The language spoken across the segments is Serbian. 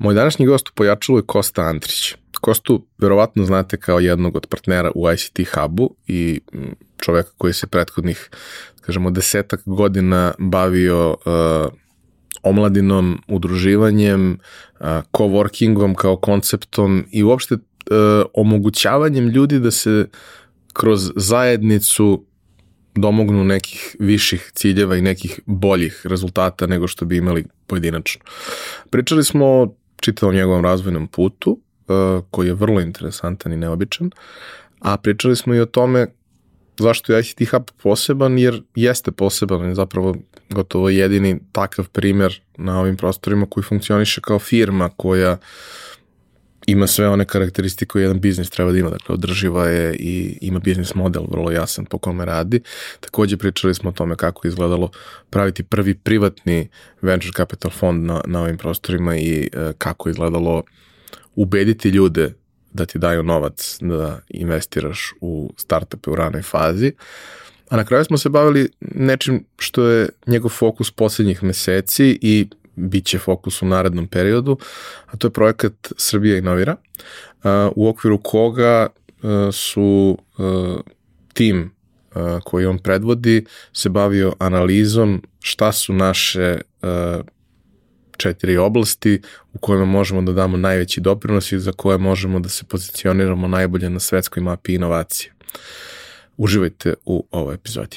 Moj današnji gost u Pojačalu je Kosta Andrić. Kostu verovatno znate kao jednog od partnera u ICT Hubu i čoveka koji se prethodnih, kažemo, desetak godina bavio uh, omladinom, udruživanjem, uh, coworkingom kao konceptom i uopšte uh, omogućavanjem ljudi da se kroz zajednicu domognu nekih viših ciljeva i nekih boljih rezultata nego što bi imali pojedinačno. Pričali smo o čitavom njegovom razvojnom putu, uh, koji je vrlo interesantan i neobičan, a pričali smo i o tome zašto je ICT Hub poseban, jer jeste poseban, je zapravo gotovo jedini takav primer na ovim prostorima koji funkcioniše kao firma koja ima sve one karakteristike koje jedan biznis treba da ima, dakle održiva je i ima biznis model vrlo jasan po kome radi. Takođe pričali smo o tome kako izgledalo praviti prvi privatni venture capital fond na, na ovim prostorima i e, kako izgledalo ubediti ljude da ti daju novac da investiraš u startupe u ranoj fazi. A na kraju smo se bavili nečim što je njegov fokus poslednjih meseci i bit će fokus u narednom periodu, a to je projekat Srbija inovira, u okviru koga su tim koji on predvodi se bavio analizom šta su naše četiri oblasti u kojima možemo da damo najveći doprinos i za koje možemo da se pozicioniramo najbolje na svetskoj mapi inovacije. Uživajte u ovoj epizodi.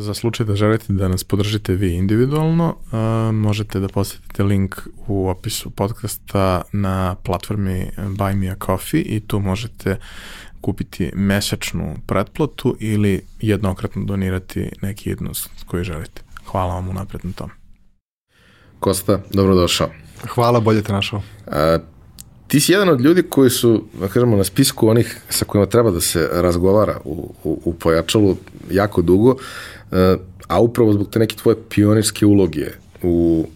Za slučaj da želite da nas podržite vi individualno, uh, možete da posetite link u opisu podcasta na platformi Buy Me a Coffee i tu možete kupiti mesečnu pretplatu ili jednokratno donirati neki jednost koji želite. Hvala vam unapred na tom. Kosta, dobrodošao. Hvala, bolje te našao. Uh, ti si jedan od ljudi koji su, da kažemo, na spisku onih sa kojima treba da se razgovara u, u, u pojačalu jako dugo. A upravo zbog te neke tvoje pionirske uloge u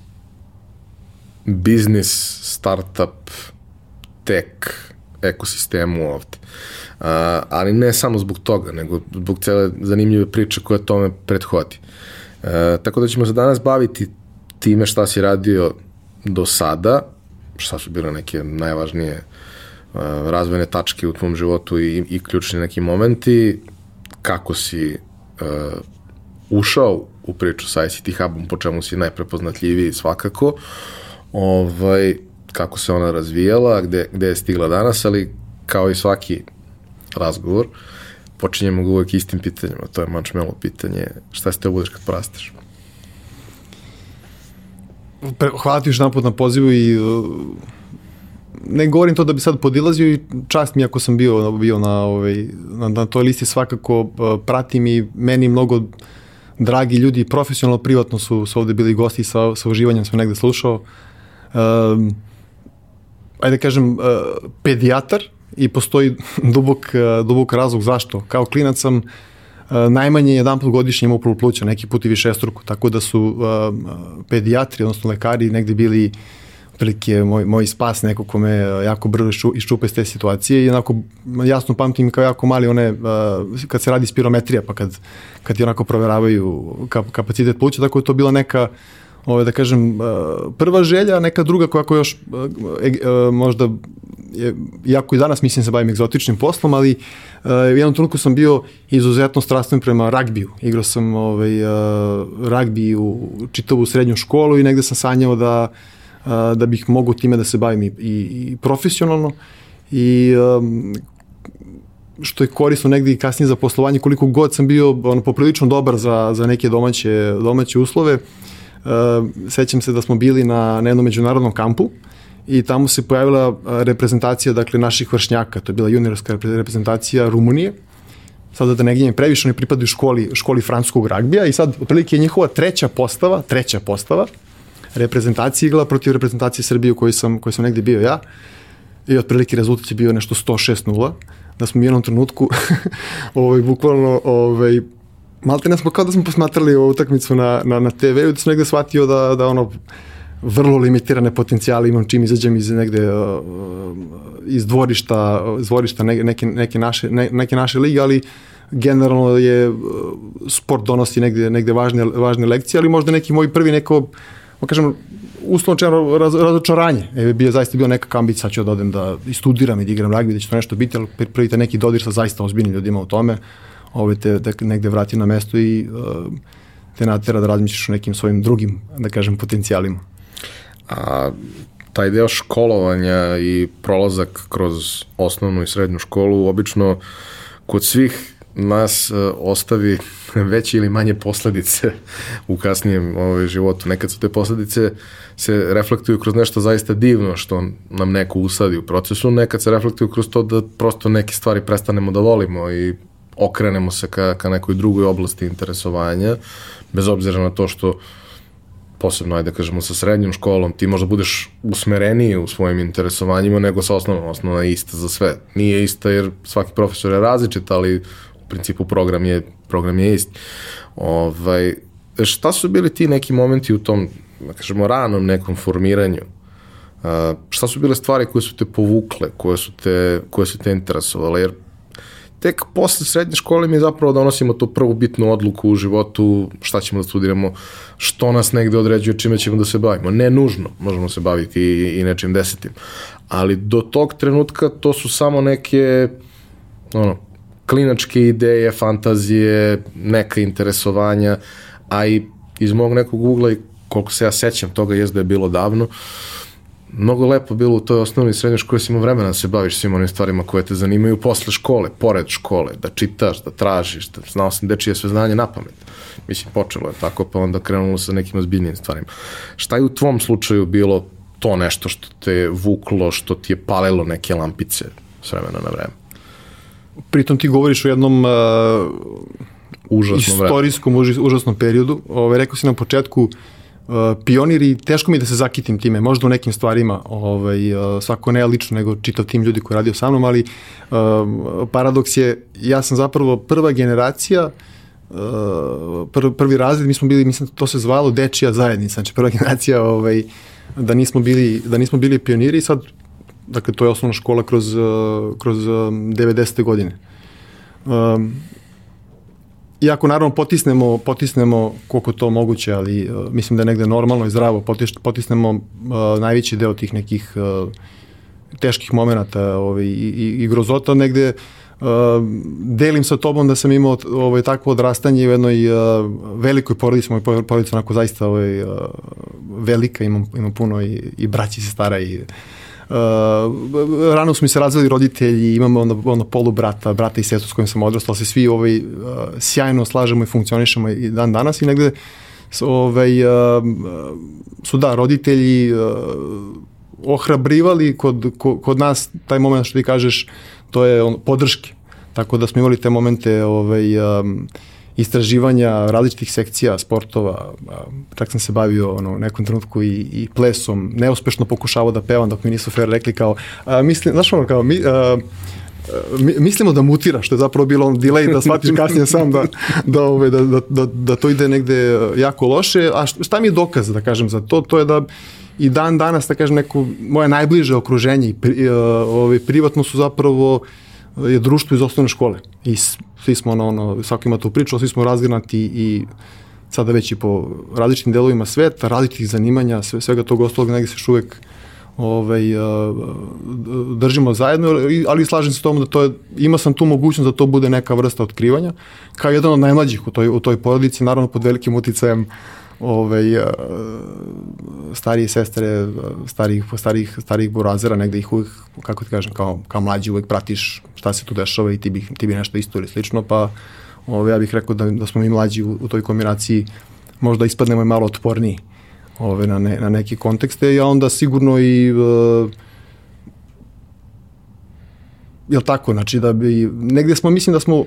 biznis, startup, tech ekosistemu ovde. Uh, ali ne samo zbog toga, nego zbog cele zanimljive priče koja tome prethodi. Uh, tako da ćemo se danas baviti time šta si radio do sada, šta su bile neke najvažnije uh, razvojne tačke u tvom životu i, i ključni neki momenti, kako si uh, ušao u priču sa ICT Hubom, po čemu si najprepoznatljiviji svakako, ovaj, kako se ona razvijala, gde, gde je stigla danas, ali kao i svaki razgovor, počinjemo ga uvek istim pitanjima, to je mančmelo pitanje, šta se te budeš kad porasteš? Hvala ti još napod na pozivu i uh, ne govorim to da bi sad podilazio i čast mi ako sam bio, bio na, ovaj, na, na toj listi. Svakako uh, pratim i meni mnogo dragi ljudi, profesionalno, privatno su, su ovde bili gosti sa, sa uživanjem sam negde slušao. Um, ajde da kažem, uh, pedijatar i postoji dubok, uh, dubok razlog zašto. Kao klinac sam uh, najmanje jedan put godišnje imao pluća, neki put i više struku, tako da su uh, pedijatri, odnosno lekari negde bili uh, otprilike moj, moj spas neko ko me e, jako brzo iščupa iz te situacije i onako jasno pamtim kao jako mali one, uh, kad se radi spirometrija pa kad, kad ti onako proveravaju kap, kapacitet pluća, tako je to bila neka ovaj, da kažem, uh, prva želja, neka druga koja ako još možda je, jako i danas mislim se bavim egzotičnim poslom, ali u jednom trenutku sam bio izuzetno strastven prema ragbiju. Igrao sam ovaj, ragbi u čitavu srednju školu i negde sam sanjao da da bih mogu time da se bavim i, i, i profesionalno i um, što je korisno negde i kasnije za poslovanje, koliko god sam bio ono, poprilično dobar za, za neke domaće, domaće uslove. Uh, sećam se da smo bili na, na jednom međunarodnom kampu i tamo se pojavila reprezentacija dakle, naših vršnjaka, to je bila juniorska reprezentacija Rumunije, sada da ne previše, oni pripadaju školi, školi francuskog ragbija i sad otprilike je njihova treća postava, treća postava, reprezentacija igla protiv reprezentacije Srbije u kojoj sam, kojoj sam negde bio ja. I otprilike rezultat je bio nešto 106-0, da smo u jednom trenutku ovaj, bukvalno ovaj, malte ne smo kao da smo posmatrali ovu utakmicu na, na, na TV-u i da sam negde shvatio da, da ono vrlo limitirane potencijale imam čim izađem iz negde uh, iz dvorišta, dvorišta neke, neke, naše, ne, neke naše lige, ali generalno je uh, sport donosi negde, negde važne, važne lekcije, ali možda neki moj prvi neko pa kažem, uslovno čeno raz, razočaranje. E, bio zaista bio neka ambicija, sad ću da odem da i studiram i da igram ragbi, da će to nešto biti, ali prvi te neki dodir sa zaista ozbiljnim ljudima u tome, ovaj te da negde vrati na mesto i uh, te natera da razmišljaš o nekim svojim drugim, da kažem, potencijalima. A taj deo školovanja i prolazak kroz osnovnu i srednju školu obično kod svih nas uh, ostavi veće ili manje posledice u kasnijem ovaj, životu. Nekad su te posledice se reflektuju kroz nešto zaista divno što nam neko usadi u procesu, nekad se reflektuju kroz to da prosto neke stvari prestanemo da volimo i okrenemo se ka, ka nekoj drugoj oblasti interesovanja, bez obzira na to što posebno, ajde da kažemo, sa srednjom školom, ti možda budeš usmereniji u svojim interesovanjima nego sa osnovnom. Osnovna je ista za sve. Nije ista jer svaki profesor je različit, ali principu program je, program je isti. Ovaj, šta su bili ti neki momenti u tom, da kažemo, ranom nekom formiranju? Uh, šta su bile stvari koje su te povukle, koje su te, koje su te interesovale? Jer tek posle srednje škole mi zapravo donosimo tu prvu bitnu odluku u životu, šta ćemo da studiramo, što nas negde određuje, čime ćemo da se bavimo. Ne nužno, možemo se baviti i, i nečim desetim. Ali do tog trenutka to su samo neke ono, klinačke ideje, fantazije, neka interesovanja, a i iz mog nekog ugla i koliko se ja sećam toga je da je bilo davno, mnogo lepo bilo u toj osnovnoj i srednjoj školi si imao vremena da se baviš svim onim stvarima koje te zanimaju posle škole, pored škole, da čitaš, da tražiš, da znao sam dečije sve znanje na pamet. Mislim, počelo je tako, pa onda krenulo sa nekim ozbiljnim stvarima. Šta je u tvom slučaju bilo to nešto što te vuklo, što ti je palilo neke lampice s vremena na vreme? Pritom ti govoriš o jednom uh, užasnom istorijskom, užasnom periodu. Ove, ovaj, rekao si na početku uh, pioniri, teško mi da se zakitim time, možda u nekim stvarima, ovaj, uh, svako ne lično, nego čitav tim ljudi koji radio sa mnom, ali uh, paradoks je, ja sam zapravo prva generacija, uh, pr, prvi razred, mi smo bili, mislim, to se zvalo dečija zajednica, znači prva generacija, ovaj, da nismo bili, da nismo bili pioniri i sad, dakle, to je osnovna škola kroz, uh, kroz 90. Um, godine. Um, iako naravno potisnemo, potisnemo koliko to moguće, ali uh, mislim da je negde normalno i zdravo, potis, potisnemo uh, najveći deo tih nekih uh, teških momenta ovaj, i, i, i grozota negde uh, delim sa tobom da sam imao ovaj, takvo odrastanje u jednoj uh, velikoj porodici, moj porodica onako zaista ovaj, uh, velika, imam, imam puno i, i braći se stara i uh, Uh, rano su mi se razvili roditelji, imamo ono, ono polu brata, brata i sestru s kojim sam odrastao, se svi ovaj, uh, sjajno slažemo i funkcionišemo i dan danas i negde ovaj, uh, su da, roditelji uh, ohrabrivali kod, kod, nas taj moment što ti kažeš, to je on, podrške. Tako da smo imali te momente ovaj, um, istraživanja različitih sekcija sportova, čak sam se bavio ono, nekom trenutku i, i plesom, neuspešno pokušavao da pevam dok mi nisu fair rekli kao, a, mislim, znaš ono kao, mi, a, mi, mislimo da mutira, što je zapravo bilo on delay, da shvatiš kasnije sam da, da, ove, da, da, da, da to ide negde jako loše, a šta mi je dokaz, da kažem, za to? To je da i dan danas, da kažem, neko moje najbliže okruženje i pri, ove, privatno su zapravo je društvo iz osnovne škole. I svi smo ono, ono svako ima tu priču, svi smo razgranati i sada već i po različitim delovima sveta, različitih zanimanja, sve, svega tog ostalog negde se još uvek ovaj, držimo zajedno, ali slažem se s tom da to je, ima sam tu mogućnost da to bude neka vrsta otkrivanja, kao jedan od najmlađih u toj, u toj porodici, naravno pod velikim uticajem ovaj, starije sestre, starih, starih, starih burazera, negde ih uvijek, kako ti kažem, kao, kao mlađi uvijek pratiš šta se tu dešava i ti bi, ti bi nešto isto ili slično, pa ovaj, ja bih rekao da, da smo mi mlađi u, u toj kombinaciji možda ispadnemo malo otporniji ove, na, ne, na neke kontekste, a onda sigurno i uh, jel tako, znači da bi, negde smo, mislim da smo,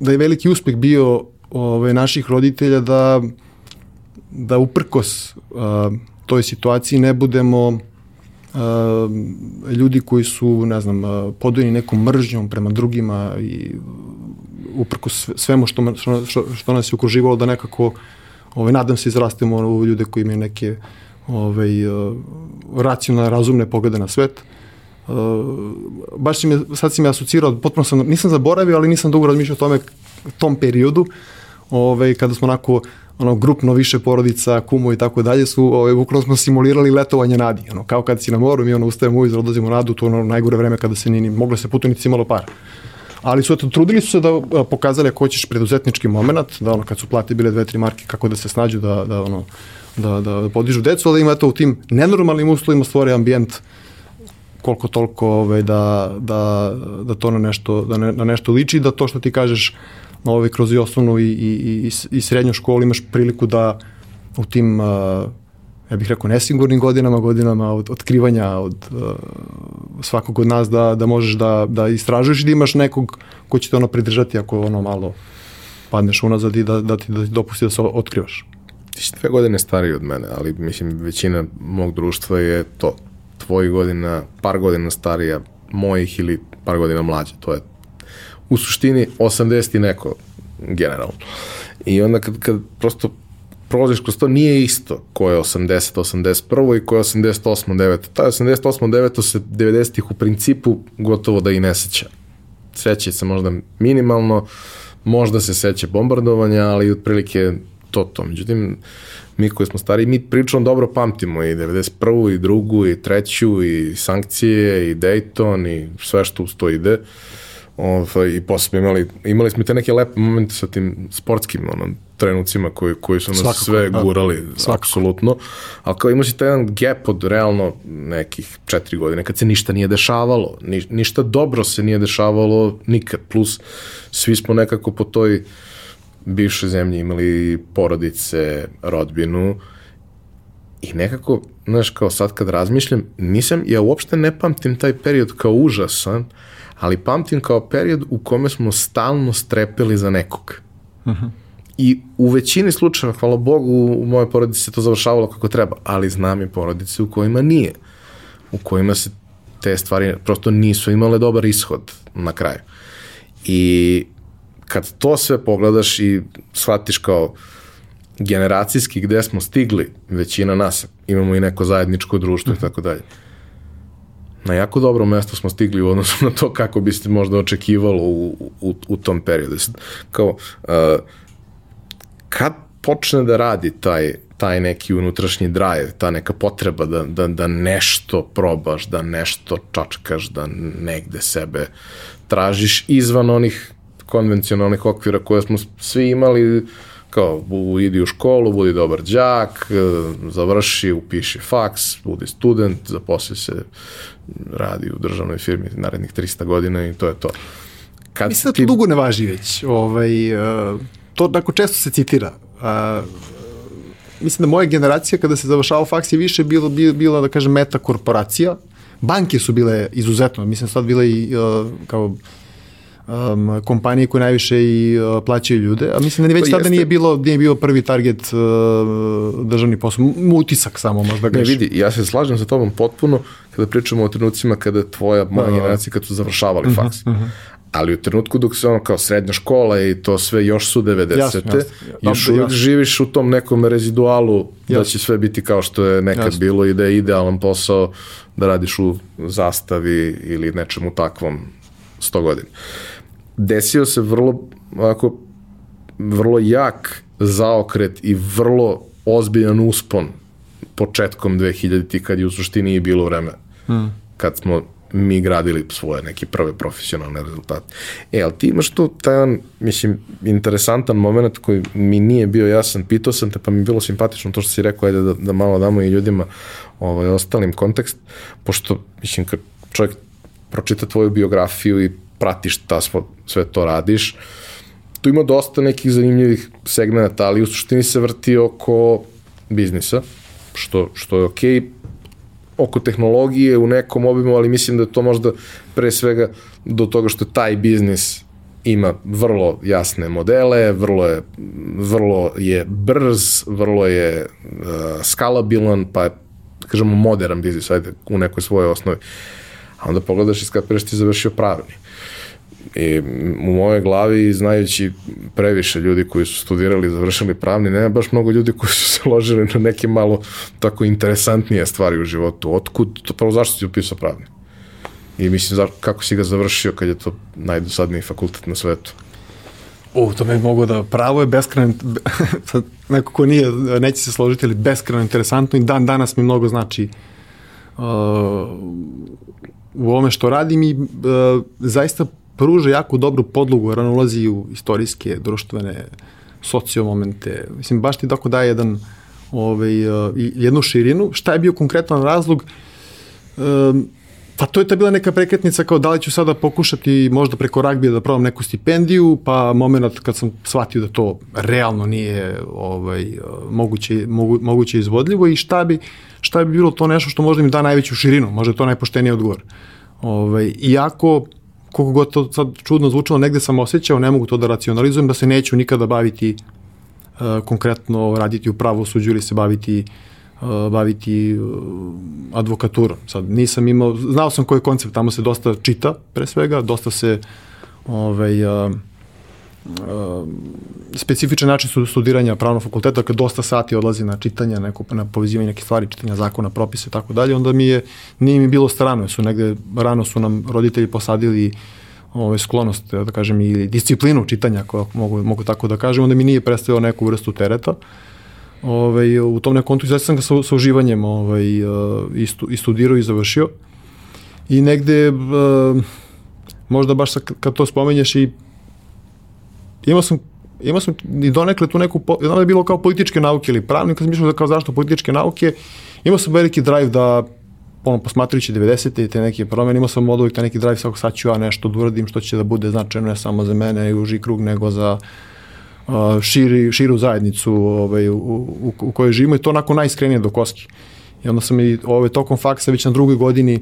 da je veliki uspeh bio ove, naših roditelja da da uprkos uh, toj situaciji ne budemo uh, ljudi koji su, ne znam, uh, podojeni nekom mržnjom prema drugima i uprkos svemu što, što, što nas je okruživalo da nekako ovaj, nadam se izrastemo u ljude koji imaju neke ovaj, uh, racionalne, razumne poglede na svet. Uh, baš si me, sad si me asocirao, potpuno sam, nisam zaboravio, ali nisam dugo razmišljao o tome, tom periodu, ovaj, kada smo onako ono grupno više porodica, kumo i tako dalje su ovaj bukvalno smo simulirali letovanje na Adi, ono kao kad si na moru mi ono ustajemo ujutro odlazimo na Adu, to ono najgore vreme kada se ni, ni moglo se putovnici imalo para. Ali su eto, trudili su se da pokazali ako hoćeš preduzetnički moment, da ono kad su plate bile dve, tri marke kako da se snađu da, da ono da, da podižu decu, ali ima eto u tim nenormalnim uslovima stvore ambijent koliko toliko ovaj, da, da, da to na nešto, da, ne, na nešto liči, da to što ti kažeš ovaj, kroz i osnovnu i, i, i, i srednju školu imaš priliku da u tim uh, ja bih rekao nesigurnim godinama, godinama od otkrivanja od uh, svakog od nas da, da možeš da, da istražuješ i da imaš nekog ko će te ono pridržati ako ono malo padneš unazad i da, da ti da dopusti da se otkrivaš. Ti si dve godine stariji od mene, ali mislim većina mog društva je to. Tvoji godina, par godina starija, mojih ili par godina mlađe. To je u suštini 80 i neko generalno. I onda kad, kad prosto prolaziš kroz to, nije isto ko je 80, 81 i ko je 88, 9. Ta 88, 9 se 90-ih u principu gotovo da i ne seća. Seća se možda minimalno, možda se seća bombardovanja, ali otprilike to to. Međutim, mi koji smo stari, mi pričamo dobro pamtimo i 91. i drugu i treću i sankcije i Dayton i sve što uz to ide. Uh, Ovaj, I posle smo imali, imali smo te neke lepe momente sa tim sportskim ono, trenucima koji, koji su nas Svakako, sve da. gurali, da. apsolutno. Ali kao imaš i taj jedan gap od realno nekih četiri godine, kad se ništa nije dešavalo. Ni, ništa dobro se nije dešavalo nikad. Plus, svi smo nekako po toj bivšoj zemlji imali porodice, rodbinu i nekako, znaš, kao sad kad razmišljam, nisam, ja uopšte ne pamtim taj period kao užasan, ali pamtim kao period u kome smo stalno strepeli za nekog. Uh -huh. I u većini slučajeva, hvala Bogu, u mojoj porodici se to završavalo kako treba, ali znam i porodice u kojima nije. U kojima se te stvari prosto nisu imale dobar ishod na kraju. I kad to sve pogledaš i shvatiš kao generacijski gde smo stigli, većina nas, imamo i neko zajedničko društvo i tako dalje na jako dobro mesto smo stigli u odnosu na to kako bi se možda očekivalo u, u, u tom periodu. Kao, uh, kad počne da radi taj, taj neki unutrašnji drive, ta neka potreba da, da, da nešto probaš, da nešto čačkaš, da negde sebe tražiš izvan onih konvencionalnih okvira koje smo svi imali kao idi u školu, budi dobar đak, e, završi, upiši faks, budi student, zaposli se, radi u državnoj firmi narednih 300 godina i to je to. Kad Mislim da to ti... dugo ne važi već. Ovaj, uh, to tako često se citira. Uh, mislim da moja generacija kada se završavao faks je više bilo, bilo, bila da kažem meta korporacija. Banke su bile izuzetno, mislim sad bile i uh, kao um, kompanije koje najviše i uh, plaćaju ljude, a mislim da već tada nije bilo, nije bio prvi target uh, državni posao, utisak samo možda gaš. Ne vidi, ja se slažem sa tobom potpuno kada pričamo o trenucima kada tvoja moja da, da. generacija kad su završavali uh mhm, -huh, faks. Uh mhm. -huh. Ali u trenutku dok se ono kao srednja škola i to sve još su 90. Jasno, jasno. Još uvijek živiš u tom nekom rezidualu da jasno. da će sve biti kao što je nekad jasno. bilo i da je idealan posao da radiš u zastavi ili nečemu takvom 100 godina desio se vrlo, ovako, vrlo jak zaokret i vrlo ozbiljan uspon početkom 2000-ti kad je u suštini i bilo vreme. Hmm. Kad smo mi gradili svoje neke prve profesionalne rezultate. E, ali ti imaš tu taj, mislim, interesantan moment koji mi nije bio jasan, pitao sam te, pa mi je bilo simpatično to što si rekao, ajde da, da malo damo i ljudima ovaj, ostalim kontekst, pošto, mislim, kad čovjek pročita tvoju biografiju i pratiš ta svo, sve to radiš, tu ima dosta nekih zanimljivih segmenta, ali u suštini se vrti oko biznisa, što, što je okej, okay, oko tehnologije u nekom obimu, ali mislim da to možda pre svega do toga što taj biznis ima vrlo jasne modele, vrlo je, vrlo je brz, vrlo je uh, skalabilan, pa je, da kažemo, modern biznis, ajde, u nekoj svojoj osnovi. A onda pogledaš i skapiraš ti završio pravni. I u mojoj glavi, znajući previše ljudi koji su studirali i završili pravni, nema baš mnogo ljudi koji su se ložili na neke malo tako interesantnije stvari u životu. Otkud, to pravo zašto si upisao pravni? I mislim, kako si ga završio kad je to najdosadniji fakultet na svetu? O, to me mogu da, pravo je beskrajno, sad neko ko nije, neće se složiti, ali beskrajno interesantno i dan danas mi mnogo znači uh, u ovome što radim i uh, zaista pruža jako dobru podlogu, jer on ulazi u istorijske, društvene, sociomomente. Mislim, baš ti tako daje jedan, ovaj, uh, jednu širinu. Šta je bio konkretan razlog? Um, Pa to je ta bila neka prekretnica kao da li ću sada pokušati možda preko ragbija da probam neku stipendiju, pa moment kad sam shvatio da to realno nije ovaj, moguće, mogu, moguće izvodljivo i šta bi, šta bi bilo to nešto što možda mi da najveću širinu, možda je to najpošteniji odgovor. Ovaj, iako koliko god to sad čudno zvučalo, negde sam osjećao, ne mogu to da racionalizujem, da se neću nikada baviti uh, konkretno raditi u pravosuđu ili se baviti uh, baviti uh, advokaturom. Sad nisam imao, znao sam koji je koncept, tamo se dosta čita pre svega, dosta se ovaj, uh, uh, specifičan način studiranja pravnog fakulteta, kad dosta sati odlazi na čitanje, neko, na povezivanje neke stvari, čitanja zakona, propise i tako dalje, onda mi je, nije mi bilo strano, su negde, rano su nam roditelji posadili ovaj, sklonost, da kažem, i disciplinu čitanja, ako mogu, mogu tako da kažem, onda mi nije predstavio neku vrstu tereta. Ovaj, u tom nekom kontu sam ga sa, sa uživanjem ovaj, i, stu, i studirao i završio. I negde, uh, možda baš kad to spomenješ i imao sam imao sam i donekle tu neku, znam da je bilo kao političke nauke ili pravnik, kad sam mišljao da kao zašto političke nauke, imao sam veliki drive da ono, posmatrajući 90. i te neke promene, imao sam od uvijek neki drive, svako sad ću ja nešto da uradim što će da bude značajno ne samo za mene i uži krug, nego za širi, širu zajednicu ovaj, u, u, u kojoj živimo i to onako najiskrenije do koski. I onda sam i ovaj, tokom faksa već na drugoj godini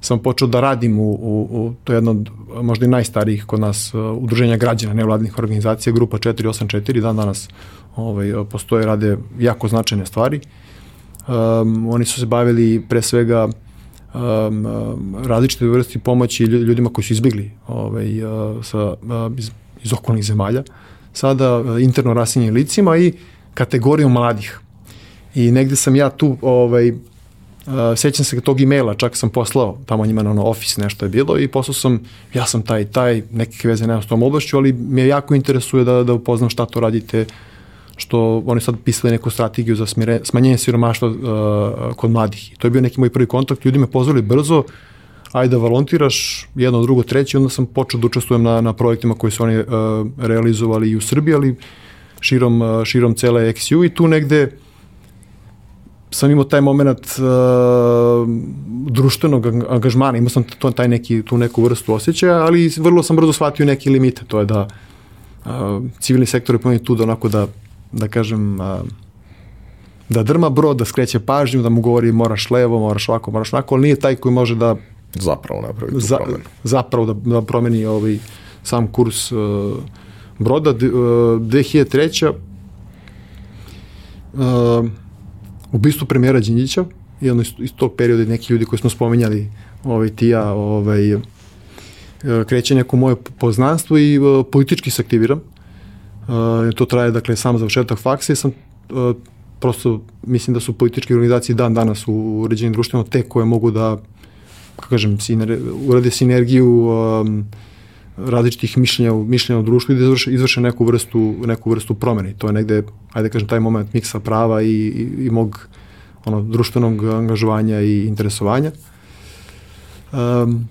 sam počeo da radim u, u, u to je jedno od možda i najstarijih kod nas uh, udruženja građana nevladnih organizacija, grupa 484, dan danas ovaj, postoje, rade jako značajne stvari. Um, oni su se bavili pre svega um, različite vrsti pomoći ljudima koji su izbigli ovaj, uh, sa, uh, iz, iz okolnih zemalja, sada uh, interno rasinjenim licima i kategorijom mladih. I negde sam ja tu ovaj, Uh, sećam se tog e-maila, čak sam poslao tamo njima na ono office nešto je bilo i poslao sam, ja sam taj taj, neke veze nema s tom oblašću, ali me jako interesuje da, da upoznam šta to radite, što oni sad pisali neku strategiju za smire, smanjenje siromaštva uh, kod mladih. I to je bio neki moj prvi kontakt, ljudi me pozvali brzo, ajde da volontiraš, jedno, drugo, treće, onda sam počeo da učestvujem na, na projektima koji su oni uh, realizovali i u Srbiji, ali širom, uh, širom cele XU i tu negde sam imao taj moment uh, društvenog angažmana, imao sam to, taj neki, tu neku vrstu osjećaja, ali vrlo sam brzo shvatio neke limite, to je da uh, civilni sektor je pomenut tu da onako da, da kažem, uh, da drma brod, da skreće pažnju, da mu govori moraš levo, moraš ovako, moraš onako, ali nije taj koji može da zapravo napravi tu za, promenu. Zapravo da, da promeni ovaj sam kurs uh, broda. uh, 2003. Uh, ubistvo premijera Đinđića i ono iz tog perioda neki ljudi koji smo spomenjali ovaj, tija ovaj, e, kreće neko moje poznanstvo i uh, politički se aktiviram. Uh, to traje, dakle, sam završetak faksa i sam uh, prosto mislim da su političke organizacije dan danas u uređenim društvima te koje mogu da kako kažem, siner, urade sinergiju um, različitih mišljenja, mišljenja u društvu i da izvrše, izvrše neku vrstu, neku vrstu promene. To je negde, ajde kažem, taj moment miksa prava i, i, i mog ono, društvenog angažovanja i interesovanja. Um,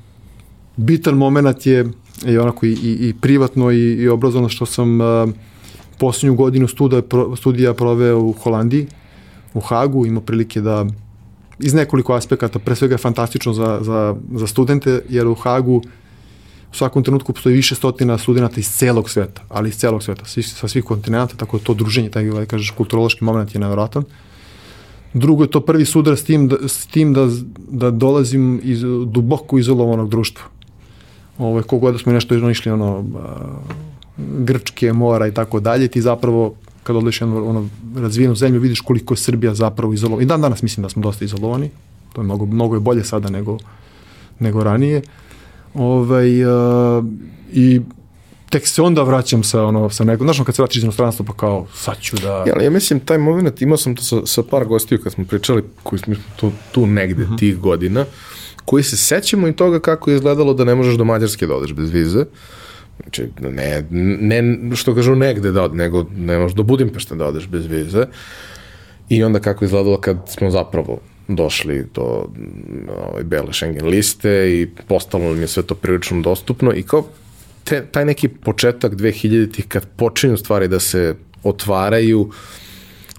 bitan moment je i onako i, i, i privatno i, i obrazovno što sam uh, posljednju godinu studija, pro, studija proveo u Holandiji, u Hagu, imao prilike da iz nekoliko aspekata, pre svega je fantastično za, za, za studente, jer u Hagu u svakom trenutku postoji više stotina studenta iz celog sveta, ali iz celog sveta, svi, sa svih kontinenta, tako da to druženje, taj, da kažeš, kulturološki moment je nevjerojatan. Drugo je to prvi sudar s tim da, s tim da, da dolazim iz duboko izolovanog društva. Ovo, kogod da smo nešto išli ono, Grčke, mora i tako dalje, ti zapravo kad odliš jednu ono, razvijenu zemlju, vidiš koliko je Srbija zapravo izolovana. I dan danas mislim da smo dosta izolovani. To je mnogo, mnogo je bolje sada nego, nego ranije. Ovaj, uh, I tek se onda vraćam sa ono sa nekom, znaš, kad se vratiš iz inostranstva pa kao sad ću da Ja, ali ja mislim taj moment imao sam to sa, sa par gostiju kad smo pričali koji smo tu, tu negde uh -huh. tih godina koji se sećamo i toga kako je izgledalo da ne možeš do Mađarske da odeš bez vize. Znači, ne, ne što kažu negde da od, nego ne možeš do Budimpešta da odeš bez vize. I onda kako je izgledalo kad smo zapravo došli do ovaj, bele Schengen liste i postalo nam je sve to prilično dostupno i kao te, taj neki početak 2000-ih kad počinju stvari da se otvaraju,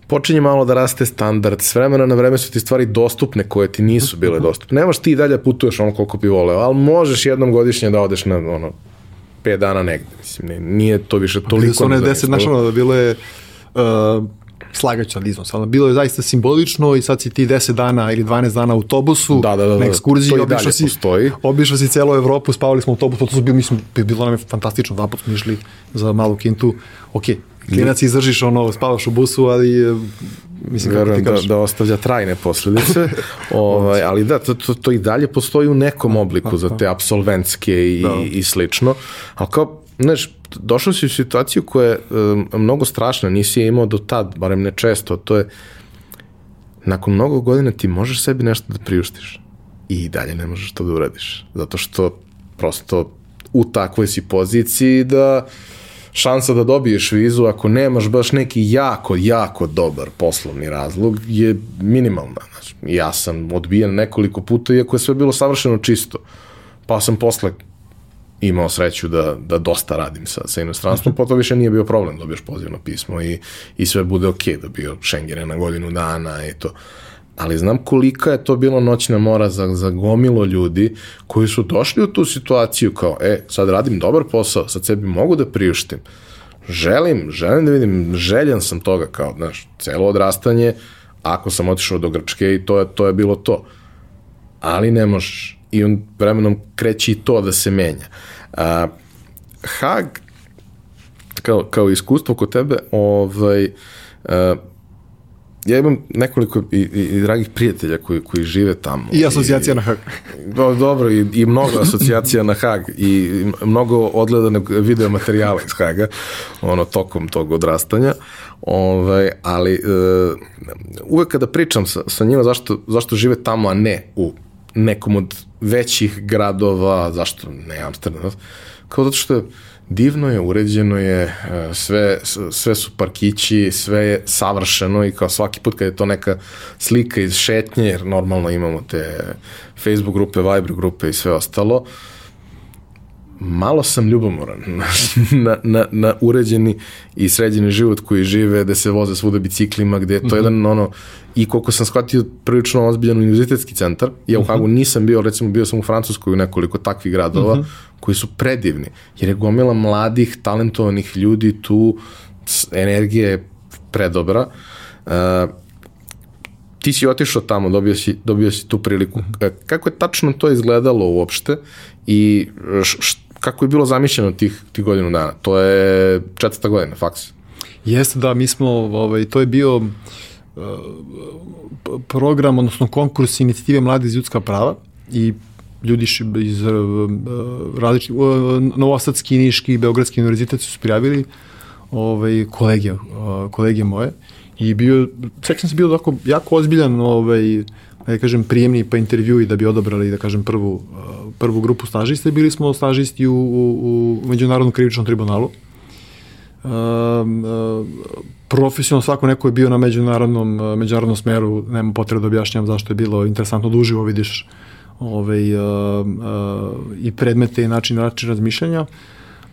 počinje malo da raste standard, s vremena na vreme su ti stvari dostupne koje ti nisu bile dostupne. Nemaš ti i dalje putuješ ono koliko bi voleo, ali možeš jednom godišnje da odeš na ono 5 dana negde. Mislim, ne, nije to više toliko. Bile su one 10, znaš ono, da bilo je uh, slagaću ali iznos, ali bilo je zaista simbolično i sad si ti 10 dana ili 12 dana u autobusu da, da, da, na ekskurziji, obišao si, postoji. obišao si celu Evropu, spavali smo u autobusu, to su bilo, mislim, bilo nam je fantastično, dva put smo išli za malu kintu, ok, klinac izdržiš ono, spavaš u busu, ali e, mislim Verujem da, da ostavlja trajne posledice, ovaj, ali da, to, to, to i dalje postoji u nekom obliku za te absolventske i, da. i slično, ali kao, znaš, došao si u situaciju koja je um, mnogo strašna, nisi je imao do tad, barem ne često, to je nakon mnogo godina ti možeš sebi nešto da priuštiš i dalje ne možeš to da uradiš, zato što prosto u takvoj si poziciji da šansa da dobiješ vizu ako nemaš baš neki jako, jako dobar poslovni razlog je minimalna. Znači, ja sam odbijen nekoliko puta iako je sve bilo savršeno čisto. Pa sam posle imao sreću da, da dosta radim sa, sa inostranstvom, potom više nije bio problem, dobiješ pozivno pismo i, i sve bude ok, dobio Schengene na godinu dana i to. Ali znam kolika je to bilo noćna mora za, za gomilo ljudi koji su došli u tu situaciju kao, e, sad radim dobar posao, sad sebi mogu da priuštim. Želim, želim da vidim, željan sam toga kao, znaš, celo odrastanje, ako sam otišao do Grčke i to je, to je bilo to. Ali ne možeš. I on vremenom kreće i to da se menja. A, Hag, kao, kao iskustvo kod tebe, ovaj, a, ja imam nekoliko i, i, i dragih prijatelja koji, koji žive tamo. I asocijacija i, na Hag. Do, dobro, i, i mnogo asocijacija na Hag i, mnogo odgledanog video materijala iz Haga, ono, tokom tog odrastanja. Ovaj, ali uh, uvek kada pričam sa, sa njima zašto, zašto žive tamo, a ne u nekom od većih gradova, zašto ne Amsterdam, kao zato što divno je, uređeno je, e, sve, sve su parkići, sve je savršeno i kao svaki put kad je to neka slika iz šetnje, jer normalno imamo te Facebook grupe, Viber grupe i sve ostalo, uh, malo sam ljubomoran na, na, na uređeni i sređeni život koji žive, da se voze svuda biciklima, gde je to mm -hmm. jedan ono, i koliko sam shvatio prilično ozbiljan univerzitetski centar, ja u mhm. Hagu nisam bio, recimo bio sam u Francuskoj u nekoliko takvih gradova, mm -hmm. koji su predivni, jer je gomila mladih, talentovanih ljudi tu, energija je predobra, uh, ti si otišao tamo, dobio si, dobio si tu priliku. Mhm. E, kako je tačno to izgledalo uopšte i š, kako je bilo zamišljeno tih, tih godinu dana? To je četvrta godina, faks. Jeste, da, mi smo, ovaj, to je bio uh, program, odnosno konkurs inicijative Mladi iz ljudska prava i ljudi iz uh, različitih, uh, Novosadski, Niški Beogradski univerzitet su prijavili ovaj, kolege, uh, kolege moje i bio, sećam se bio tako jako ozbiljan ovaj, da kažem, prijemni pa intervju i da bi odabrali, da kažem, prvu, uh, prvu grupu stažista i bili smo stažisti u, u, u Međunarodnom krivičnom tribunalu. Uh, profesionalno svako neko je bio na međunarodnom, uh, međunarodnom smeru, nema potrebe da objašnjam zašto je bilo interesantno da uživo vidiš ovaj, uh, uh, i predmete i način način razmišljanja,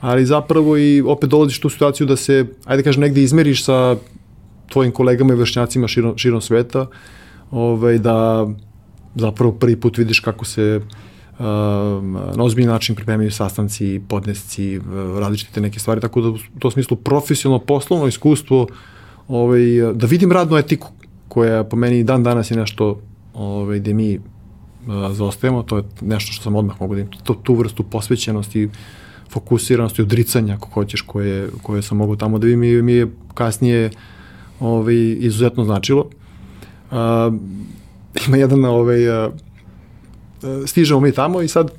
ali zapravo i opet dolaziš tu situaciju da se, ajde kažem, negde izmeriš sa tvojim kolegama i vršnjacima širom, širom sveta, ovaj, da zapravo prvi put vidiš kako se na ozbiljni način pripremaju sastanci, podnesci, različite neke stvari, tako da u to smislu profesionalno poslovno iskustvo ovaj, da vidim radnu etiku koja po meni dan danas je nešto ovaj, gde mi uh, zaostajemo, to je nešto što sam odmah mogu da im, to, tu vrstu posvećenosti, fokusiranosti, odricanja, ako hoćeš, koje, koje sam mogu tamo da vidim mi je kasnije ovaj, izuzetno značilo. Uh, ima jedan ovaj, uh, stižemo mi tamo i sad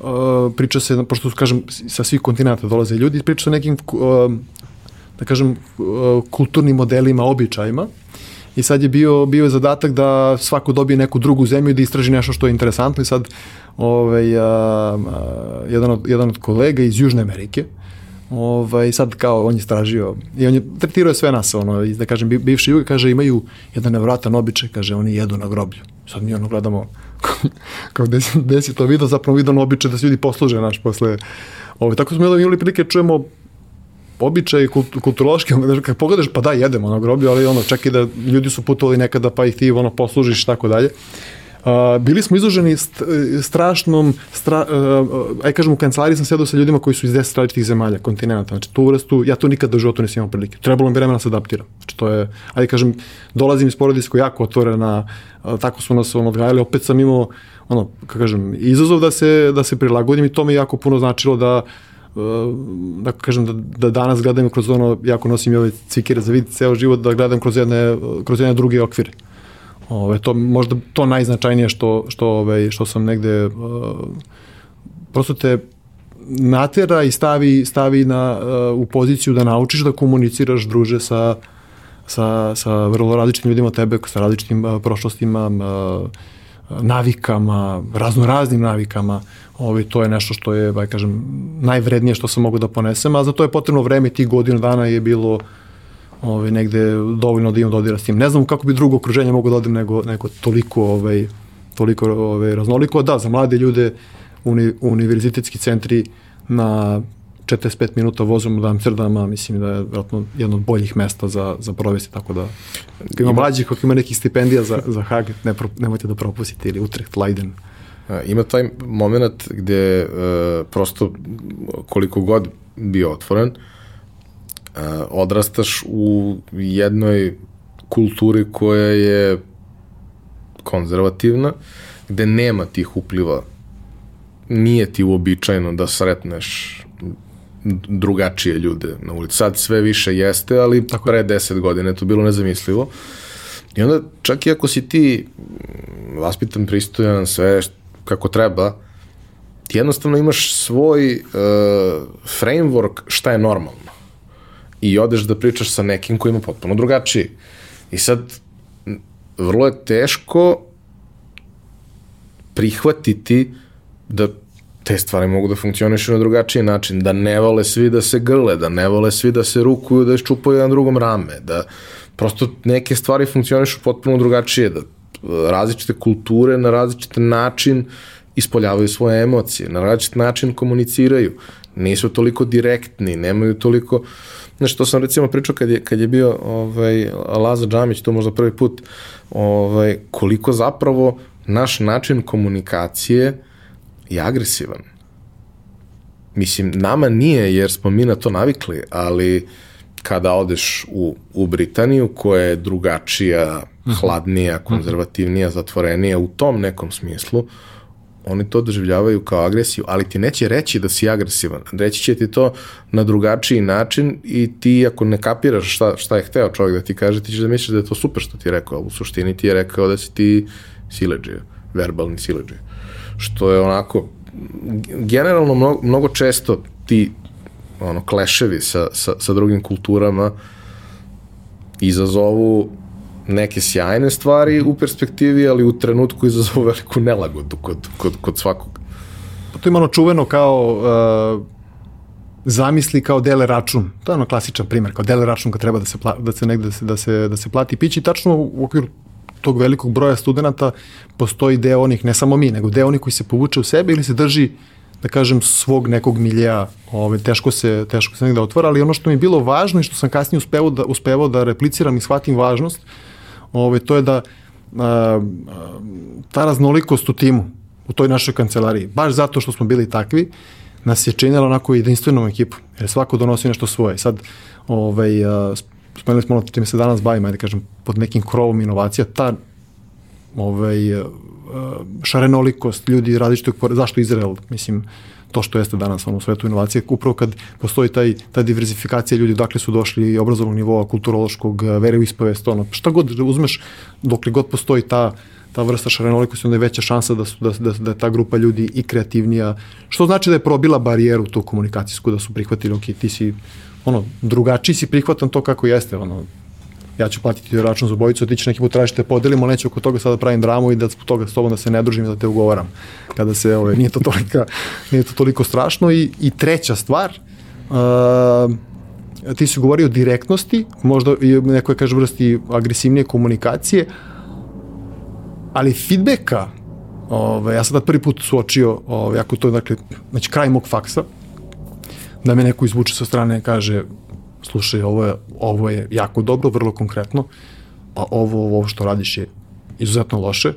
uh, priča se, pošto kažem, sa svih kontinenta dolaze ljudi, priča se o nekim uh, da kažem, kulturnim modelima, običajima. I sad je bio, bio zadatak da svako dobije neku drugu zemlju i da istraži nešto što je interesantno i sad ovaj, a, a, jedan, od, jedan od kolega iz Južne Amerike, ovaj, sad kao on je stražio i on je tretirao sve nas, ono, da kažem, bivši jug, kaže, imaju jedan nevratan običaj, kaže, oni jedu na groblju. Sad mi ono gledamo kao gde si, gde si to vidio, zapravo vidio običaj da se ljudi posluže naš posle. Ovaj, tako smo imali prilike čujemo običaj kulturološki, kad pogledaš, pa da, jedemo na groblju, ali ono, čak i da ljudi su putovali nekada, pa ih ti ono, poslužiš, tako dalje. Bili smo izloženi st strašnom, stra, uh, aj kažem, u kancelariji sam sedao sa ljudima koji su iz 10 različitih zemalja, kontinenta, znači tu vrstu, ja to nikad do života nisam imao prilike. Trebalo mi vremena da se adaptiram. Znači to je, ajde kažem, dolazim iz porodice koja jako otvorena, tako su nas on odgajali, opet sam imao, ono, kako kažem, izazov da se, da se prilagodim i to mi jako puno značilo da da kažem da, da danas gledam kroz ono, jako nosim i ove cvikire za vid ceo život, da gledam kroz jedne, kroz jedne druge okvire. Ove, to možda to najznačajnije što, što, ove, što sam negde uh, prosto te natera i stavi, stavi na, uh, u poziciju da naučiš da komuniciraš druže sa, sa, sa vrlo različitim ljudima tebe, sa različitim uh, prošlostima, uh, navikama, raznoraznim navikama, ovi, to je nešto što je, baj kažem, najvrednije što sam mogu da ponesem, a za to je potrebno vreme, tih godinu dana je bilo ovaj, negde dovoljno da imam dodira s tim. Ne znam kako bi drugo okruženje mogu da odim nego, nego toliko, ovaj, toliko ovaj, raznoliko. Da, za mlade ljude uni, univerzitetski centri na 45 minuta vozom od Amsterdama, mislim da je vjerojatno jedno od boljih mesta za, za provesti, tako da ima mlađih, ako ima nekih stipendija za, za Hag, ne, pro, nemojte da propustite, ili Utrecht, Leiden. Ima taj moment gde uh, prosto koliko god bio otvoren, uh, odrastaš u jednoj kulturi koja je konzervativna, gde nema tih upliva nije ti uobičajeno da sretneš drugačije ljude na ulici. Sad sve više jeste, ali Tako. pre deset godina je to bilo nezamislivo. I onda čak i ako si ti vaspitan, pristojan, sve kako treba, ti jednostavno imaš svoj uh, framework šta je normalno. I odeš da pričaš sa nekim koji ima potpuno drugačiji. I sad, vrlo je teško prihvatiti da te stvari mogu da funkcionišu na drugačiji način, da ne vole svi da se grle, da ne vole svi da se rukuju, da iščupaju jedan drugom rame, da prosto neke stvari funkcionišu potpuno drugačije, da različite kulture na različit način ispoljavaju svoje emocije, na različit način komuniciraju, nisu toliko direktni, nemaju toliko... Znaš, to sam recimo pričao kad je, kad je bio ovaj, Laza Džamić, to možda prvi put, ovaj, koliko zapravo naš način komunikacije uh, je agresivan. Mislim, nama nije jer smo mi na to navikli, ali kada odeš u, u Britaniju koja je drugačija, mhm. hladnija, mhm. konzervativnija, zatvorenija u tom nekom smislu, oni to doživljavaju kao agresiju, ali ti neće reći da si agresivan. Reći će ti to na drugačiji način i ti ako ne kapiraš šta, šta je hteo čovjek da ti kaže, ti ćeš da misliš da je to super što ti je rekao, ali u suštini ti je rekao da si ti sileđija, verbalni sileđija što je onako generalno mnogo, mnogo često ti ono kleševi sa, sa, sa drugim kulturama izazovu neke sjajne stvari u perspektivi, ali u trenutku izazovu veliku nelagodu kod, kod, kod svakog. Pa to ima ono čuveno kao uh, zamisli kao dele račun. To je ono klasičan primer, kao dele račun kad treba da se, pla, da se negde da se, da se, da se plati pići. Tačno u okviru tog velikog broja studenta postoji deo onih, ne samo mi, nego deo onih koji se povuče u sebe ili se drži da kažem, svog nekog miljeja, ove, teško se, teško se negde otvara, ali ono što mi je bilo važno i što sam kasnije uspevao da, uspevao da repliciram i shvatim važnost, ove, to je da a, ta raznolikost u timu, u toj našoj kancelariji, baš zato što smo bili takvi, nas je činila onako jedinstvenom ekipu, jer svako donosi nešto svoje. Sad, ovaj, a, spomenuli smo ono time se danas bavimo, ajde kažem, pod nekim krovom inovacija, ta ovaj, šarenolikost ljudi različitog, zašto Izrael, mislim, to što jeste danas ono, u svetu inovacije, upravo kad postoji taj, ta diverzifikacija ljudi, dakle su došli obrazovnog nivoa, kulturološkog, vere u ispovest, ono, šta god uzmeš, dokle god postoji ta, ta vrsta šarenolikosti, onda je veća šansa da, su, da, da, da je ta grupa ljudi i kreativnija, što znači da je probila barijeru tu komunikacijsku, da su prihvatili, ok, ti si ono, drugačiji si prihvatan to kako jeste, ono, ja ću platiti račun za bojicu, ti ćeš neki put tražiti da podelimo, neću oko toga sada pravim dramu i da zbog toga s tobom da se ne družim da te ugovaram. Kada se, ove, nije to, tolika, nije to toliko strašno. I, i treća stvar, uh, ti si govorio o direktnosti, možda neko kaže vrsti agresivnije komunikacije, ali feedbacka, ove, ja sam tad prvi put suočio, ove, ako to je, dakle, znači kraj mog faksa, da me neko izvuče sa strane kaže slušaj, ovo je, ovo je jako dobro, vrlo konkretno, a ovo, ovo što radiš je izuzetno loše,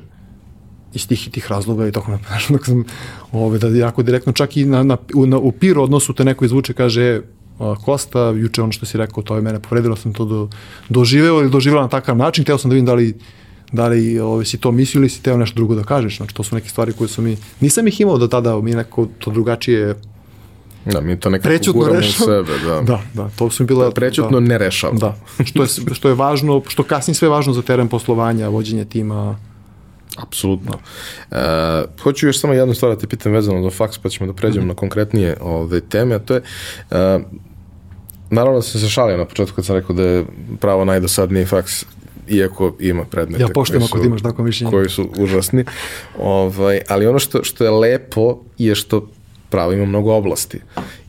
iz tih i tih razloga i tako napred. Dok sam ove, da jako direktno, čak i na, na, u, na, u pir odnosu te neko izvuče, kaže, a, Kosta, juče ono što si rekao, to je mene povredilo, sam to do, doživeo ili doživela na takav način, teo sam da vidim da li da li ove, si to mislio ili si teo nešto drugo da kažeš. Znači, to su neke stvari koje su mi, nisam ih imao do tada, mi neko to drugačije Da, mi to nekako Prećutno guramo rešav... u sebe, da. Da, da, to su bila... Prećutno da, ne rešava. Da, što je, što je važno, što kasnije sve važno za teren poslovanja, vođenje tima, Apsolutno. Da. Uh, hoću još samo jednu stvar da te pitam vezano do faks, pa ćemo da pređemo mm -hmm. na konkretnije ove teme, a to je uh, naravno da sam se šalio na početku kad sam rekao da je pravo najdosadniji faks iako ima predmete ja poštujem ako imaš tako mišljenje koji su užasni ovaj, ali ono što, što je lepo je što pravo ima mnogo oblasti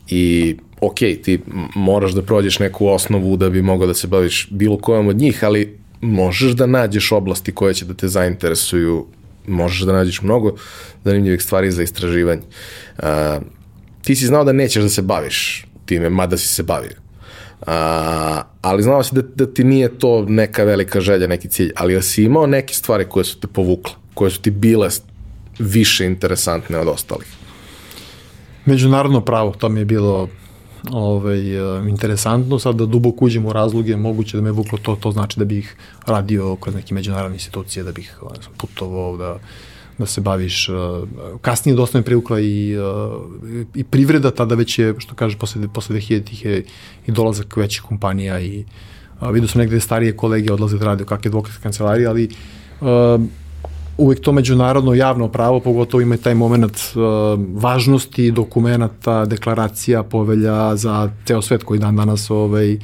i ok, ti moraš da prođeš neku osnovu da bi mogao da se baviš bilo kojom od njih, ali možeš da nađeš oblasti koje će da te zainteresuju, možeš da nađeš mnogo zanimljivih stvari za istraživanje. Uh, ti si znao da nećeš da se baviš time, mada si se bavio. Uh, ali znao si da, da ti nije to neka velika želja, neki cilj, ali da si imao neke stvari koje su te povukle, koje su ti bile više interesantne od ostalih. Međunarodno pravo, to mi je bilo ovaj, e, interesantno, sad da duboko uđem u razloge, moguće da me vuklo to, to znači da bih radio kroz neke međunarodne institucije, da bih ovaj, putovao, da, da se baviš, e, kasnije dosta me privukla i, i privreda, tada već je, što kaže, posle, posle 2000-ih je i dolazak većih kompanija i vidio sam negde starije kolege odlaze da rade u kakve advokatske kancelarije, ali uvek to međunarodno javno pravo, pogotovo ima taj moment uh, važnosti dokumenta, deklaracija, povelja za ceo svet koji dan danas ovaj,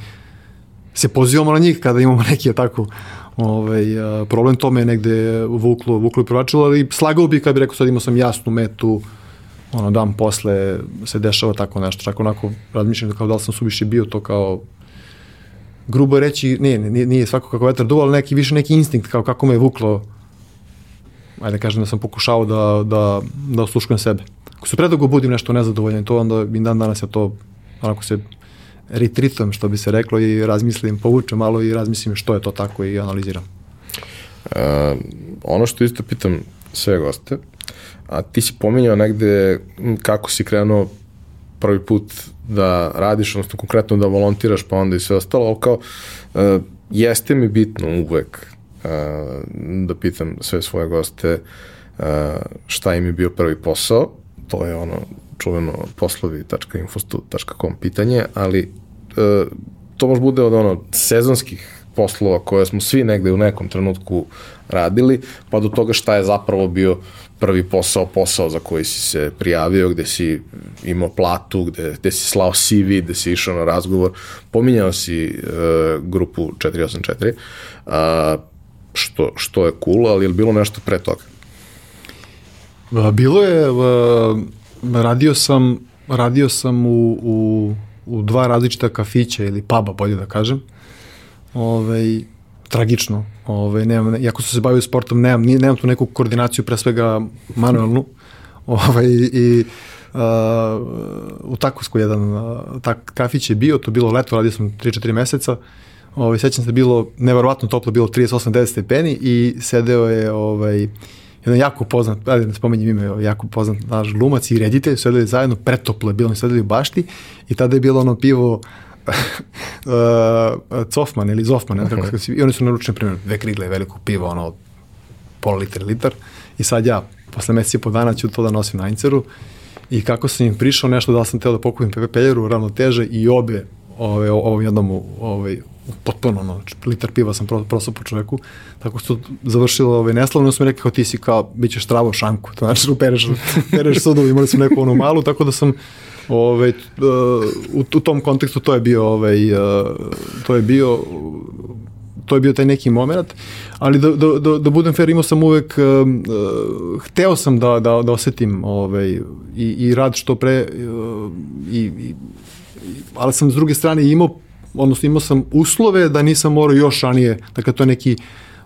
se pozivamo na njih kada imamo neki tako ovaj, uh, problem, to me negde vuklo, vuklo i privlačilo, ali slagao bi kad bi rekao sad imao sam jasnu metu, ono dan posle se dešava tako nešto, čak onako razmišljam kao da li sam suviše bio to kao grubo reći, nije, nije, nije svako kako vetar duva, ali neki, više neki instinkt kao kako me je vuklo ajde da kažem da sam pokušao da, da, da osluškujem sebe. Ako se predugo budim nešto nezadovoljan, to onda i dan danas ja to onako se retritom, što bi se reklo, i razmislim, povučem malo i razmislim što je to tako i analiziram. Uh, ono što isto pitam sve goste, a ti si pominjao negde kako si krenuo prvi put da radiš, odnosno konkretno da volontiraš, pa onda i sve ostalo, ali kao, uh, jeste mi bitno uvek da pitam sve svoje goste šta im je bio prvi posao, to je ono čuveno poslovi.infostu.com pitanje, ali to može bude od ono sezonskih poslova koje smo svi negde u nekom trenutku radili, pa do toga šta je zapravo bio prvi posao, posao za koji si se prijavio, gde si imao platu, gde, gde si slao CV, gde si išao na razgovor, pominjao si uh, grupu 484, uh, što, što je cool, ali je bilo nešto pre toga? Bilo je, radio sam, radio sam u, u, u dva različita kafića ili puba, bolje da kažem. Ove, tragično. Ove, nemam, iako sam se bavio sportom, nemam, nemam tu neku koordinaciju, pre svega manualnu. Ovaj, I uh, u Takovsku jedan uh, tak, kafić je bio, to bilo leto, radio sam 3-4 meseca. Ovaj, sećam se, bilo neverovatno toplo, bilo 38-9 stepeni i sedeo je ovaj, jedan jako poznat, ajde ne spomenjem ime, jako poznat naš glumac i reditelj, sedeli zajedno, pretoplo je bilo, sedeli u bašti i tada je bilo ono pivo uh, Cofman ili Zofman, -huh. kako se, i oni su naručili, primjer, dve krigle veliko pivo, ono, pola litra, litar, i sad ja, posle meseci i po dana ću to da nosim na Inceru, i kako sam im prišao nešto, da sam teo da pokupim peljeru, ravnoteže i obe ove, ovom jednom ovaj, potpuno ono, litar piva sam prosao po čoveku, tako su završilo ovaj, neslavno, su mi rekli kao ti si kao, bit ćeš travo šanku, to znači pereš, pereš sudovi, imali smo neku onu malu, tako da sam ovaj, u, u tom kontekstu to je bio ovaj, to je bio to je bio taj neki moment, ali da, da, da, da budem fair, imao sam uvek, uh, hteo sam da, da, da osetim ovaj, i, i rad što pre, uh, i, i, ali sam s druge strane imao odnosno imao sam uslove da nisam morao još ranije, dakle to je neki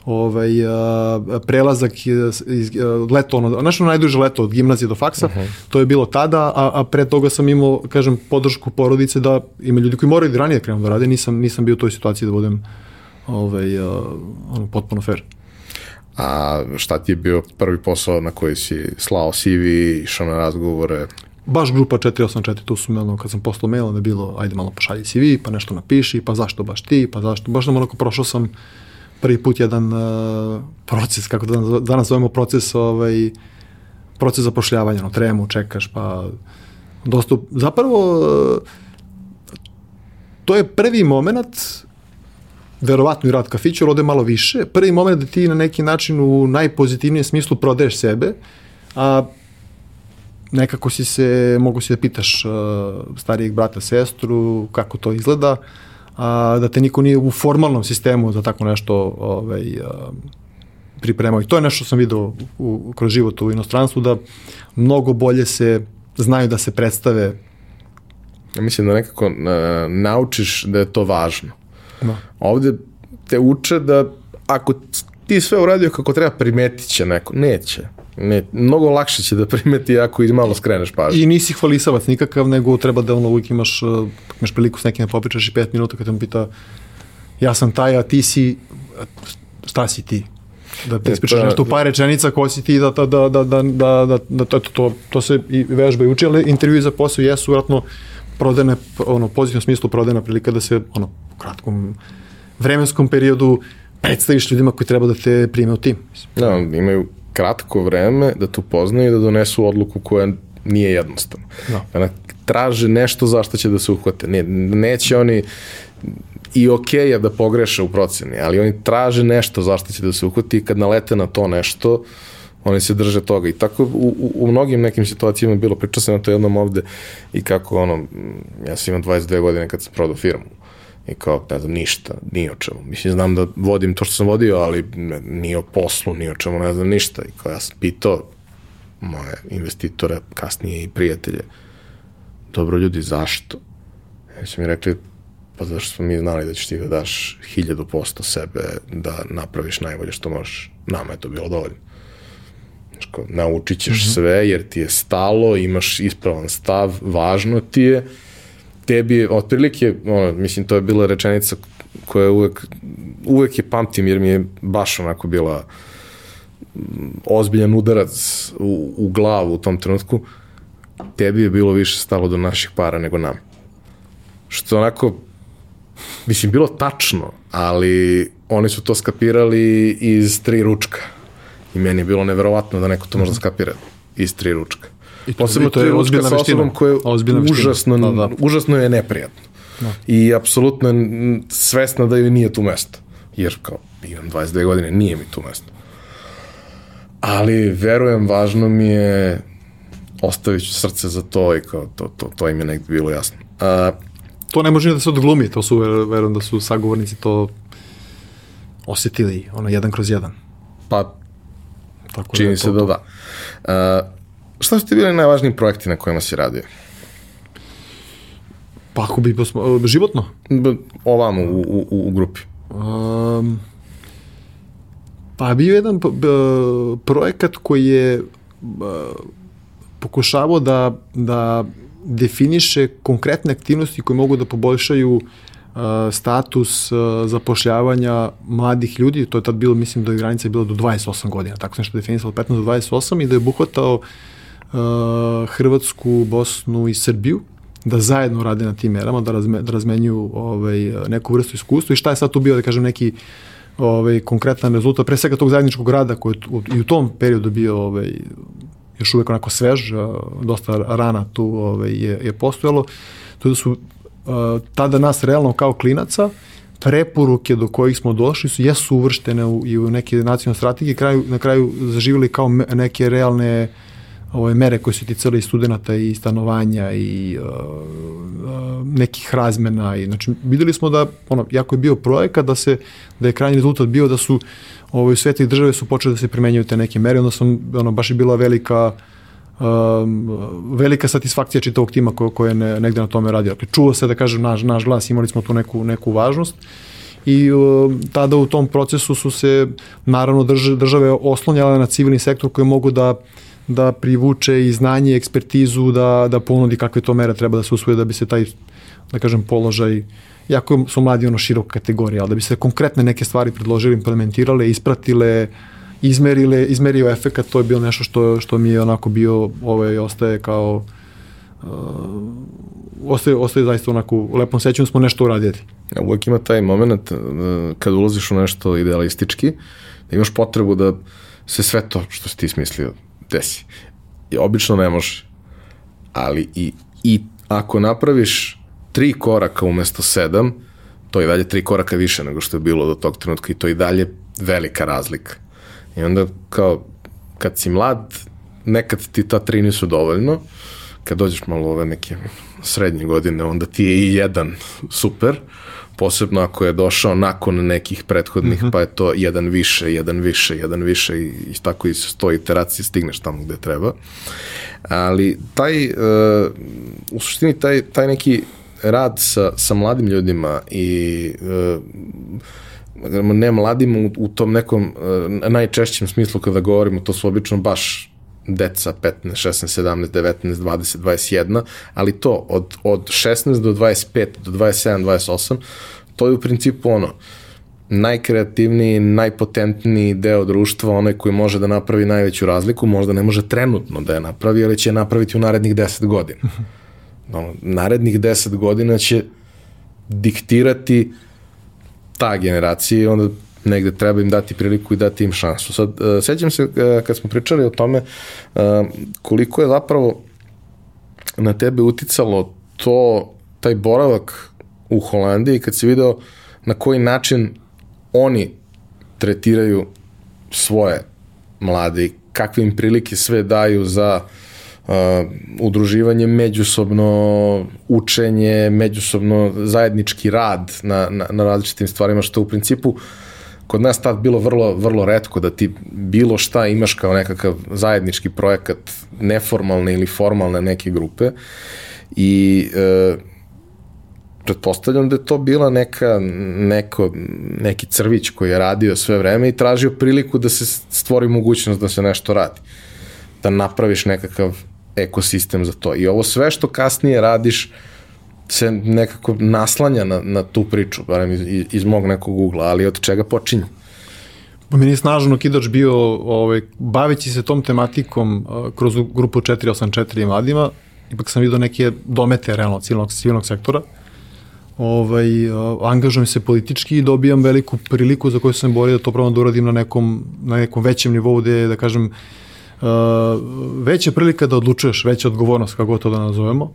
ovaj, a, prelazak iz, iz leto, ono, znaš ono najduže leto od gimnazije do faksa, uh -huh. to je bilo tada, a, a pre toga sam imao, kažem, podršku porodice da ima ljudi koji moraju da ranije krenu da rade, nisam, nisam bio u toj situaciji da budem ovaj, ono, potpuno fair. A šta ti je bio prvi posao na koji si slao CV, išao na razgovore? baš grupa 484, tu su me, ono, kad sam poslao mail, onda je bilo, ajde malo pošalji CV, pa nešto napiši, pa zašto baš ti, pa zašto, baš nam onako prošao sam prvi put jedan uh, proces, kako da danas zovemo proces, ovaj, proces zapošljavanja, no, tremu, čekaš, pa dosta, zapravo, uh, to je prvi moment, verovatno i rad kafića, ali ode malo više, prvi moment da ti na neki način u najpozitivnijem smislu prodaješ sebe, a nekako si se, mogu si da pitaš uh, starijeg brata, sestru, kako to izgleda, a, da te niko nije u formalnom sistemu za tako nešto ovaj, uh, pripremao. I to je nešto što sam vidio u, u, kroz život u inostranstvu, da mnogo bolje se znaju da se predstave. Mislim da nekako uh, naučiš da je to važno. Da. Ovde te uče da ako ti sve uradio kako treba, primetit će neko. Neće. Ne, mnogo lakše će da primeti ako iz malo skreneš pažnju. I nisi hvalisavac nikakav, nego treba da ono uvijek imaš, uh, imaš priliku s nekim da popričaš i pet minuta kad te pita ja sam taj, a ti si, šta si ti? Da ti ispričaš pa, nešto u par rečenica ko si ti, da, da, da, da, da, da, da, da to, to, to se i vežba i uči, ali intervju za posao jesu vratno prodene, ono, pozitivnom smislu prodena prilika da se, ono, u kratkom vremenskom periodu predstaviš ljudima koji treba da te prime u tim. Da, imaju kratko vreme da tu poznaju i da donesu odluku koja nije jednostavna. Da. Ona traže nešto zašto će da se uhvate. Ne, neće oni i ok je da pogreše u proceni, ali oni traže nešto zašto će da se uhvati i kad nalete na to nešto, oni se drže toga. I tako u, u, u mnogim nekim situacijama bilo, pričao sam na to jednom ovde i kako ono, ja sam imao 22 godine kad sam prodao firmu I kao, ne znam, ništa, ni o čemu. Mislim, znam da vodim to što sam vodio, ali ni o poslu, ni o čemu, ne znam ništa. I kao ja sam pitao moje investitore, kasnije i prijatelje, dobro ljudi, zašto? Ja su mi rekli, pa zašto smo mi znali da ćeš ti da daš hiljadu posto sebe, da napraviš najbolje što možeš. Nama je to bilo dovoljno. Kao, naučit ćeš mm -hmm. sve, jer ti je stalo, imaš ispravan stav, važno ti je, tebi, otprilike, ono, mislim, to je bila rečenica koja uvek, uvek je pamtim, jer mi je baš onako bila ozbiljan udarac u, u glavu u tom trenutku, tebi je bilo više stalo do naših para nego nam. Što onako, mislim, bilo tačno, ali oni su to skapirali iz tri ručka. I meni je bilo neverovatno da neko to može da skapira iz tri ručka. I Posebno to je ozbiljna sa osobom koja je užasno, da, da. užasno je neprijatno. Da. I apsolutno je svesna da joj nije tu mesto. Jer kao, imam 22 godine, nije mi tu mesto. Ali, verujem, važno mi je ostavit ću srce za to i kao, to, to, to im je negde bilo jasno. A, to ne može da se odglumi, to su, verujem da su sagovornici to osetili, ono, jedan kroz jedan. Pa, Tako čini da se da da. A, Šta su ti bili najvažniji projekti na kojima si radio? Pa ako bi posmo, životno? Ovamo u, u, u grupi. Um, Pa bio jedan projekat koji je pokušavao da, da definiše konkretne aktivnosti koje mogu da poboljšaju status zapošljavanja mladih ljudi, to je tad bilo, mislim da je granica bila do 28 godina, tako nešto definisalo 15 do 28 i da je obuhvatao Hrvatsku, Bosnu i Srbiju, da zajedno rade na tim merama, da, razme, da razmenjuju ovaj, neku vrstu iskustva. I šta je sad tu bio, da kažem, neki ovaj, konkretan rezultat, pre svega tog zajedničkog rada koji je i u tom periodu bio ovaj, još uvek onako svež, dosta rana tu ovaj, je, je postojalo, to da su tada nas realno kao klinaca preporuke do kojih smo došli su jesu uvrštene u, i u neke nacionalne strategije, kraju, na kraju zaživjeli kao neke realne ove mere koje su ticale i studenta i stanovanja i uh, uh, nekih razmena i znači videli smo da ono jako je bio projekat da se da je krajnji rezultat bio da su ovaj svete države su počele da se primenjuju te neke mere onda sam ono baš je bila velika um, velika satisfakcija čitavog tima ko, ko je ne, negde na tome radio. Dakle, čuo se da kažem naš, naš glas, imali smo tu neku, neku važnost i uh, tada u tom procesu su se naravno drž, države oslonjale na civilni sektor koji mogu da da privuče i znanje ekspertizu da, da ponudi kakve to mere treba da se usvoje da bi se taj, da kažem, položaj jako su mladi ono široka kategorija, ali da bi se konkretne neke stvari predložili, implementirale, ispratile, izmerile, izmerio efekat, to je bilo nešto što, što mi je onako bio, ovaj, ostaje kao uh, ostaje, ostaje zaista onako u lepom sećanju smo nešto uradili. Ja, uvek ima taj moment uh, kad ulaziš u nešto idealistički, da imaš potrebu da se sve to što si ti smislio desi. I obično ne može. Ali i, i ako napraviš tri koraka umesto sedam, to je dalje tri koraka više nego što je bilo do tog trenutka i to je dalje velika razlika. I onda kao, kad si mlad, nekad ti ta tri nisu dovoljno, kad dođeš malo ove neke srednje godine, onda ti je i jedan super, posebno ako je došao nakon nekih prethodnih, mm -hmm. pa je to jedan više, jedan više, jedan više i, i tako i sto iteracije stigneš tamo gde treba. Ali taj, uh, u suštini taj, taj neki rad sa, sa mladim ljudima i uh, ne mladim u, u tom nekom uh, najčešćem smislu kada govorimo, to su obično baš deca 15, 16, 17, 19, 20, 21, ali to od, od 16 do 25, do 27, 28, to je u principu ono, najkreativniji, najpotentniji deo društva, onaj koji može da napravi najveću razliku, možda ne može trenutno da je napravi, ali će je napraviti u narednih 10 godina. Ono, narednih 10 godina će diktirati ta generacija i onda negde treba im dati priliku i dati im šansu. Sad, uh, sećam se uh, kad smo pričali o tome uh, koliko je zapravo na tebe uticalo to, taj boravak u Holandiji kad si video na koji način oni tretiraju svoje mlade i kakve im prilike sve daju za uh, udruživanje, međusobno učenje, međusobno zajednički rad na, na, na različitim stvarima, što u principu uh, kod nas tad bilo vrlo, vrlo redko da ti bilo šta imaš kao nekakav zajednički projekat neformalne ili formalne neke grupe i e, pretpostavljam da je to bila neka, neko, neki crvić koji je radio sve vreme i tražio priliku da se stvori mogućnost da se nešto radi. Da napraviš nekakav ekosistem za to. I ovo sve što kasnije radiš, se nekako naslanja na, na tu priču, barem iz, iz mog nekog ugla, ali od čega počinje? Pa meni je snažno kidač bio, ovaj, baveći se tom tematikom kroz grupu 484 mladima, ipak sam vidio neke domete realno civilnog, civilnog sektora, ovaj, angažujem se politički i dobijam veliku priliku za koju sam borio da to probam da uradim na nekom, na nekom većem nivou gde, da kažem, uh, veća prilika da odlučuješ, veća odgovornost, kako to da nazovemo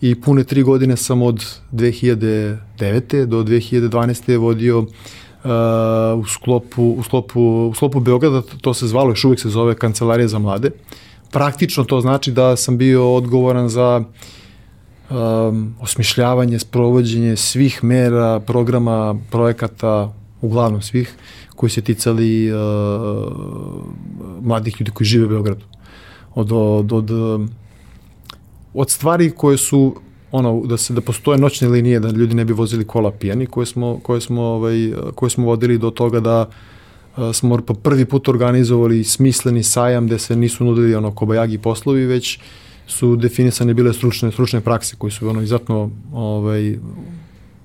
i pune tri godine sam od 2009. do 2012. vodio uh, u sklopu, u, sklopu, u sklopu Beograda, to se zvalo, još uvijek se zove Kancelarija za mlade. Praktično to znači da sam bio odgovoran za um, osmišljavanje, sprovođenje svih mera, programa, projekata, uglavnom svih, koji se ticali uh, mladih ljudi koji žive u Beogradu. Od, od, od od stvari koje su ono da se da postoje noćne linije da ljudi ne bi vozili kola pijani koje smo koje smo ovaj koje smo vodili do toga da smo po prvi put organizovali smisleni sajam gde se nisu nudili ono kobajagi poslovi, već su definisane bile stručne stručne prakse koji su ono izuzetno ovaj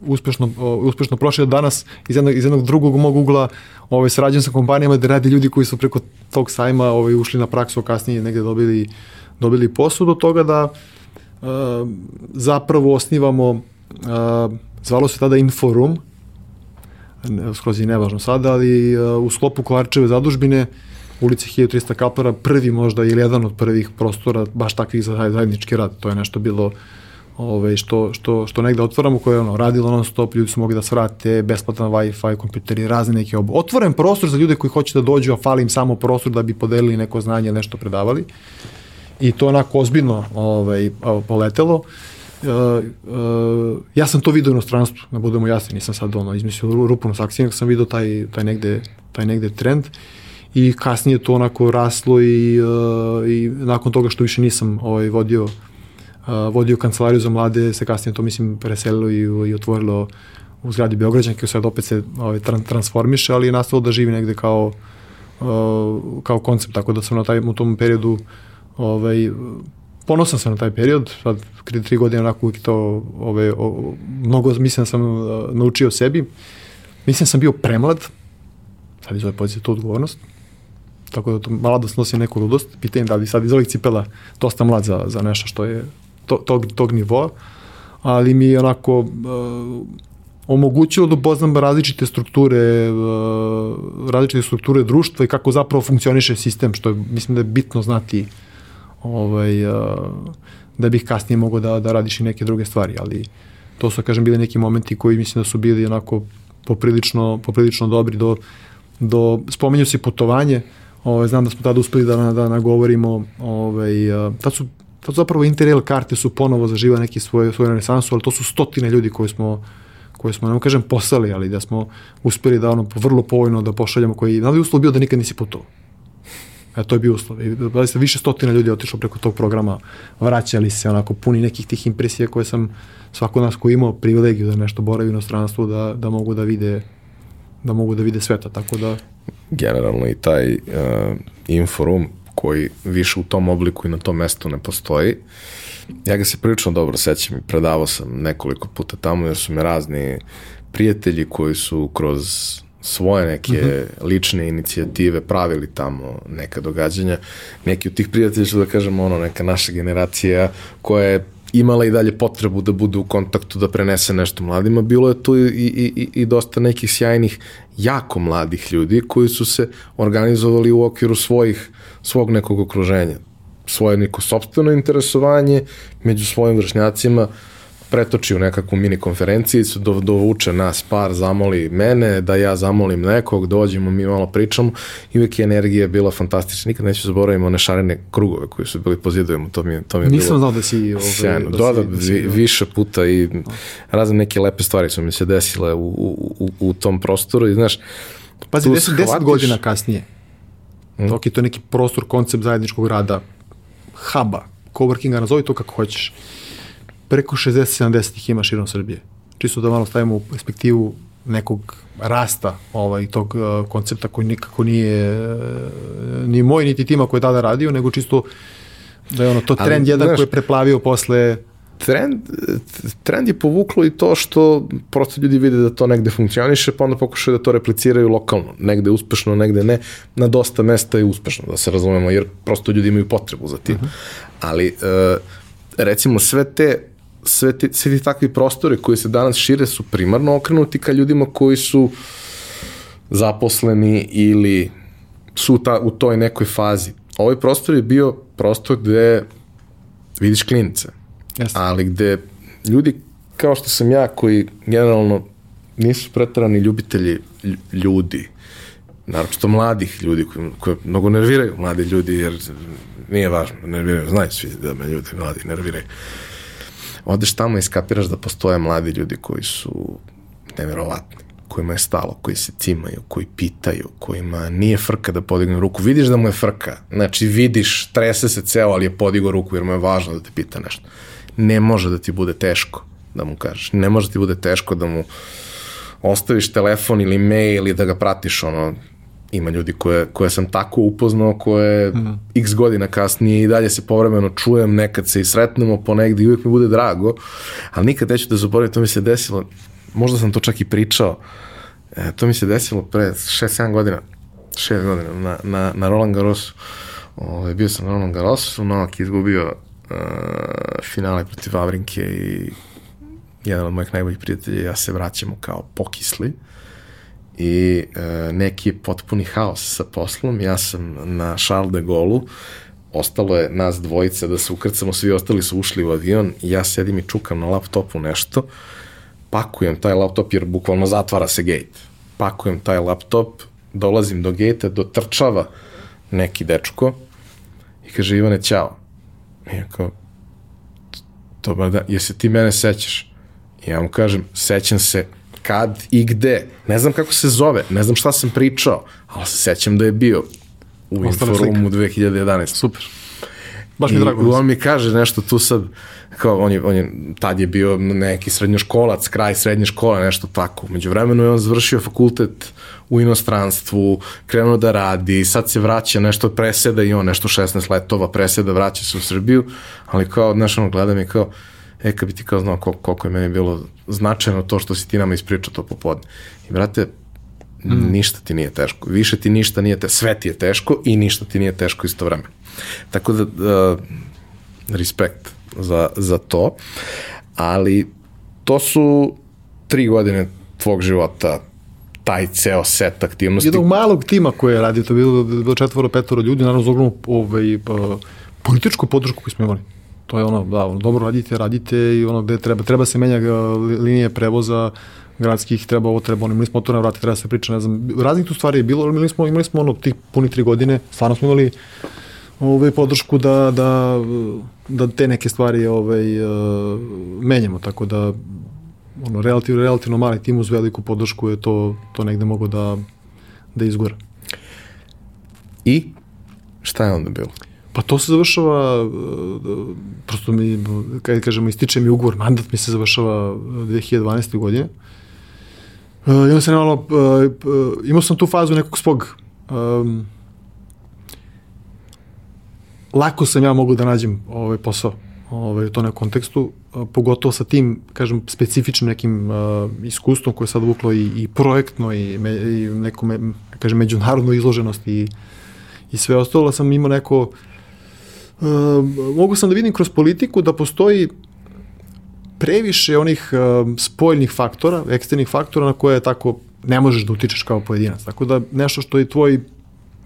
uspešno, uspešno prošli danas iz jednog, iz jednog drugog mog ugla ovaj, sarađujem sa kompanijama da radi ljudi koji su preko tog sajma ovaj, ušli na praksu, kasnije negde dobili, dobili posao do toga da uh, zapravo osnivamo uh, zvalo se tada Inforum skroz i nevažno sada, ali uh, u sklopu Kolarčeve zadužbine ulici 1300 kapara prvi možda ili jedan od prvih prostora baš takvih za zajednički rad. To je nešto bilo ove, što, što, što negde otvaramo, koje je ono, radilo non stop, ljudi su mogli da svrate, besplatan Wi-Fi, kompjuteri, razne neke ob... Otvoren prostor za ljude koji hoće da dođu, a fali im samo prostor da bi podelili neko znanje, nešto predavali. I to onako ozbiljno ovaj, poletelo. Uh, uh, ja sam to vidio u inostranstvu, da budemo jasni, nisam sad ono, izmislio rupu na saksiju, sam vidio taj, taj, negde, taj negde trend i kasnije to onako raslo i, uh, i nakon toga što više nisam ovaj, vodio vodio kancelariju za mlade, se kasnije to mislim preselilo i, i otvorilo u zgradi Beograđanke, sad opet se ovaj, transformiše, ali je nastalo da živi negde kao, uh, kao koncept, tako da sam na taj, u tom periodu ovaj, ponosan sam na taj period, sad tri godine onako uvijek to ovaj, o, mnogo mislim da sam uh, naučio sebi. Mislim da sam bio premlad, sad iz ove pozicije to odgovornost, tako da to malo da snosi neku ludost. Pitanje da li sad iz ovih cipela dosta mlad za, za nešto što je to, tog, tog nivoa, ali mi je onako uh, omogućilo da upoznam različite strukture uh, različite strukture društva i kako zapravo funkcioniše sistem, što je, mislim da je bitno znati ovaj, uh, da bih kasnije mogao da, da radiš i neke druge stvari, ali to su, kažem, bili neki momenti koji mislim da su bili onako poprilično, poprilično dobri. Do, do spomenju se putovanje, ovaj, znam da smo tada uspeli da, da nagovorimo, ovaj, tad su to zapravo Interrail karte su ponovo zaživa neki svoj, svoju renesansu, ali to su stotine ljudi koje smo koje smo, ne kažem, poslali, ali da smo uspeli da ono vrlo povoljno da pošaljamo koji, da li uslov bio da nikad nisi putovao? E, to je bio uslov. I da se više stotina ljudi otišlo preko tog programa, vraćali se onako puni nekih tih impresija koje sam svako nas ko imao privilegiju da nešto boravi u inostranstvu, da, da mogu da vide da mogu da vide sveta, tako da generalno i taj uh, inforum koji više u tom obliku i na tom mestu ne postoji. Ja ga se prilično dobro sećam i predavao sam nekoliko puta tamo jer su me razni prijatelji koji su kroz svoje neke uh mhm. -huh. lične inicijative pravili tamo neka događanja. Neki od tih prijatelja su da kažemo ono neka naša generacija koja je imala i dalje potrebu da bude u kontaktu, da prenese nešto mladima. Bilo je tu i, i, i, i dosta nekih sjajnih, jako mladih ljudi koji su se organizovali u okviru svojih, svog nekog okruženja. Svoje neko sobstveno interesovanje među svojim vršnjacima, pretoči u nekakvu mini konferencijicu, do, dovuče nas par, zamoli mene, da ja zamolim nekog, dođemo, mi malo pričamo i uvijek je energija bila fantastična. Nikad neću zaboraviti one šarene krugove koji su bili po zidovima, to mi, to mi je Nisam bilo znao da si... Ovaj, sjajno. Da, da, da si, više puta i razne neke lepe stvari su mi se desile u, u, u, u tom prostoru i znaš, Pazi, 10, 10 godina kasnije, hmm? dok je to neki prostor, koncept zajedničkog rada, huba, coworkinga, nazovi to kako hoćeš preko 60-70 ih ima širom Srbije. Čisto da malo stavimo u perspektivu nekog rasta ovaj, tog uh, koncepta koji nikako nije uh, ni moj, niti tima koji je tada radio, nego čisto da je ono to trend Ali, jedan znaš, koji je preplavio posle trend, trend je povuklo i to što prosto ljudi vide da to negde funkcioniše, pa onda pokušaju da to repliciraju lokalno. Negde uspešno, negde ne. Na dosta mesta je uspešno, da se razumemo, jer prosto ljudi imaju potrebu za tim. Uh mhm. -huh. Ali, uh, recimo, sve te sve ti, sve ti takvi prostore koji se danas šire su primarno okrenuti ka ljudima koji su zaposleni ili su ta, u toj nekoj fazi. Ovaj prostor je bio prostor gde vidiš klinice, yes. ali gde ljudi kao što sam ja koji generalno nisu pretarani ljubitelji ljudi, naročito mladih ljudi koji, koji mnogo nerviraju mladi ljudi jer nije važno, nerviraju, znaju svi da me ljudi mladi nerviraju. Uh, odeš tamo i skapiraš da postoje mladi ljudi koji su neverovatni kojima je stalo, koji se cimaju, koji pitaju, kojima nije frka da podignu ruku. Vidiš da mu je frka, znači vidiš, trese se ceo, ali je podigao ruku jer mu je važno da te pita nešto. Ne može da ti bude teško da mu kažeš. Ne može da ti bude teško da mu ostaviš telefon ili mail ili da ga pratiš ono ima ljudi koje, koje sam tako upoznao, koje mm. x godina kasnije i dalje se povremeno čujem, nekad se i sretnemo ponegde i uvijek mi bude drago, ali nikad neću da zaboravim, to mi se desilo, možda sam to čak i pričao, e, to mi se desilo pre 6-7 godina, 6 godina, na, na, na Roland Garrosu. Ove, ovaj, bio sam na Roland Garrosu, Novak izgubio uh, finale protiv Avrinke i jedan od mojih najboljih prijatelja ja se vraćamo kao pokisli i e, neki je potpuni haos sa poslom. Ja sam na Charles de Gaulle ostalo je nas dvojica da se ukrcamo, svi ostali su ušli u avion ja sedim i čukam na laptopu nešto, pakujem taj laptop jer bukvalno zatvara se gate. Pakujem taj laptop, dolazim do gate dotrčava neki dečko i kaže Ivane, ćao. I ja kao, dobar da, jesi ti mene sećaš? I ja mu kažem, sećam se kad i gde. Ne znam kako se zove, ne znam šta sam pričao, ali se sećam da je bio u Inforumu 2011. Super. Baš mi I drago. on mi kaže nešto tu sad, kao on je, on je, tad je bio neki srednjoškolac, kraj srednje škole, nešto tako. Među vremenu je on završio fakultet u inostranstvu, krenuo da radi, sad se vraća nešto preseda i on nešto 16 letova preseda, vraća se u Srbiju, ali kao, znaš, ono, gledam i kao, e, kad bi ti kao znao koliko, koliko je meni bilo značajno to što si ti nama ispričao to popodne. I, brate, mm. ništa ti nije teško. Više ti ništa nije teško. Sve ti je teško i ništa ti nije teško isto vreme. Tako da, uh, respekt za, za to. Ali to su tri godine tvog života taj ceo set aktivnosti. Jednog malog tima koje je radio, to je bilo, bilo četvoro, petoro ljudi, naravno za ogromnu ovaj, pa, političku podršku koju smo imali. To je ono, da, ono, dobro radite, radite i ono gde treba, treba se menja linije prevoza gradskih, treba ovo, treba ono, imali smo motorne vrate, treba se priča, ne znam, raznih tu stvari je bilo, imali smo, imali smo ono, tih puni tri godine, stvarno smo imali ovaj, podršku da, da, da te neke stvari ovaj, uh, menjamo, tako da ono, relativno, relativno mali tim uz veliku podršku je to, to negde mogo da, da izgora. I šta je onda bilo? Pa to se završava, prosto mi, kada kažemo, ističe mi ugovor, mandat mi se završava 2012. godine. I onda sam malo, imao sam tu fazu nekog svog, um, lako sam ja mogu da nađem ovaj posao ovaj, to na kontekstu, pogotovo sa tim, kažem, specifičnim nekim uh, iskustvom koje je sad vuklo i, i projektno i, me, i neku, me, kažem, međunarodnu izloženost i, i sve ostalo, sam imao neko uh, mogu sam da vidim kroz politiku da postoji previše onih uh, spoljnih faktora, eksternih faktora na koje tako ne možeš da utičeš kao pojedinac. Tako da nešto što je tvoj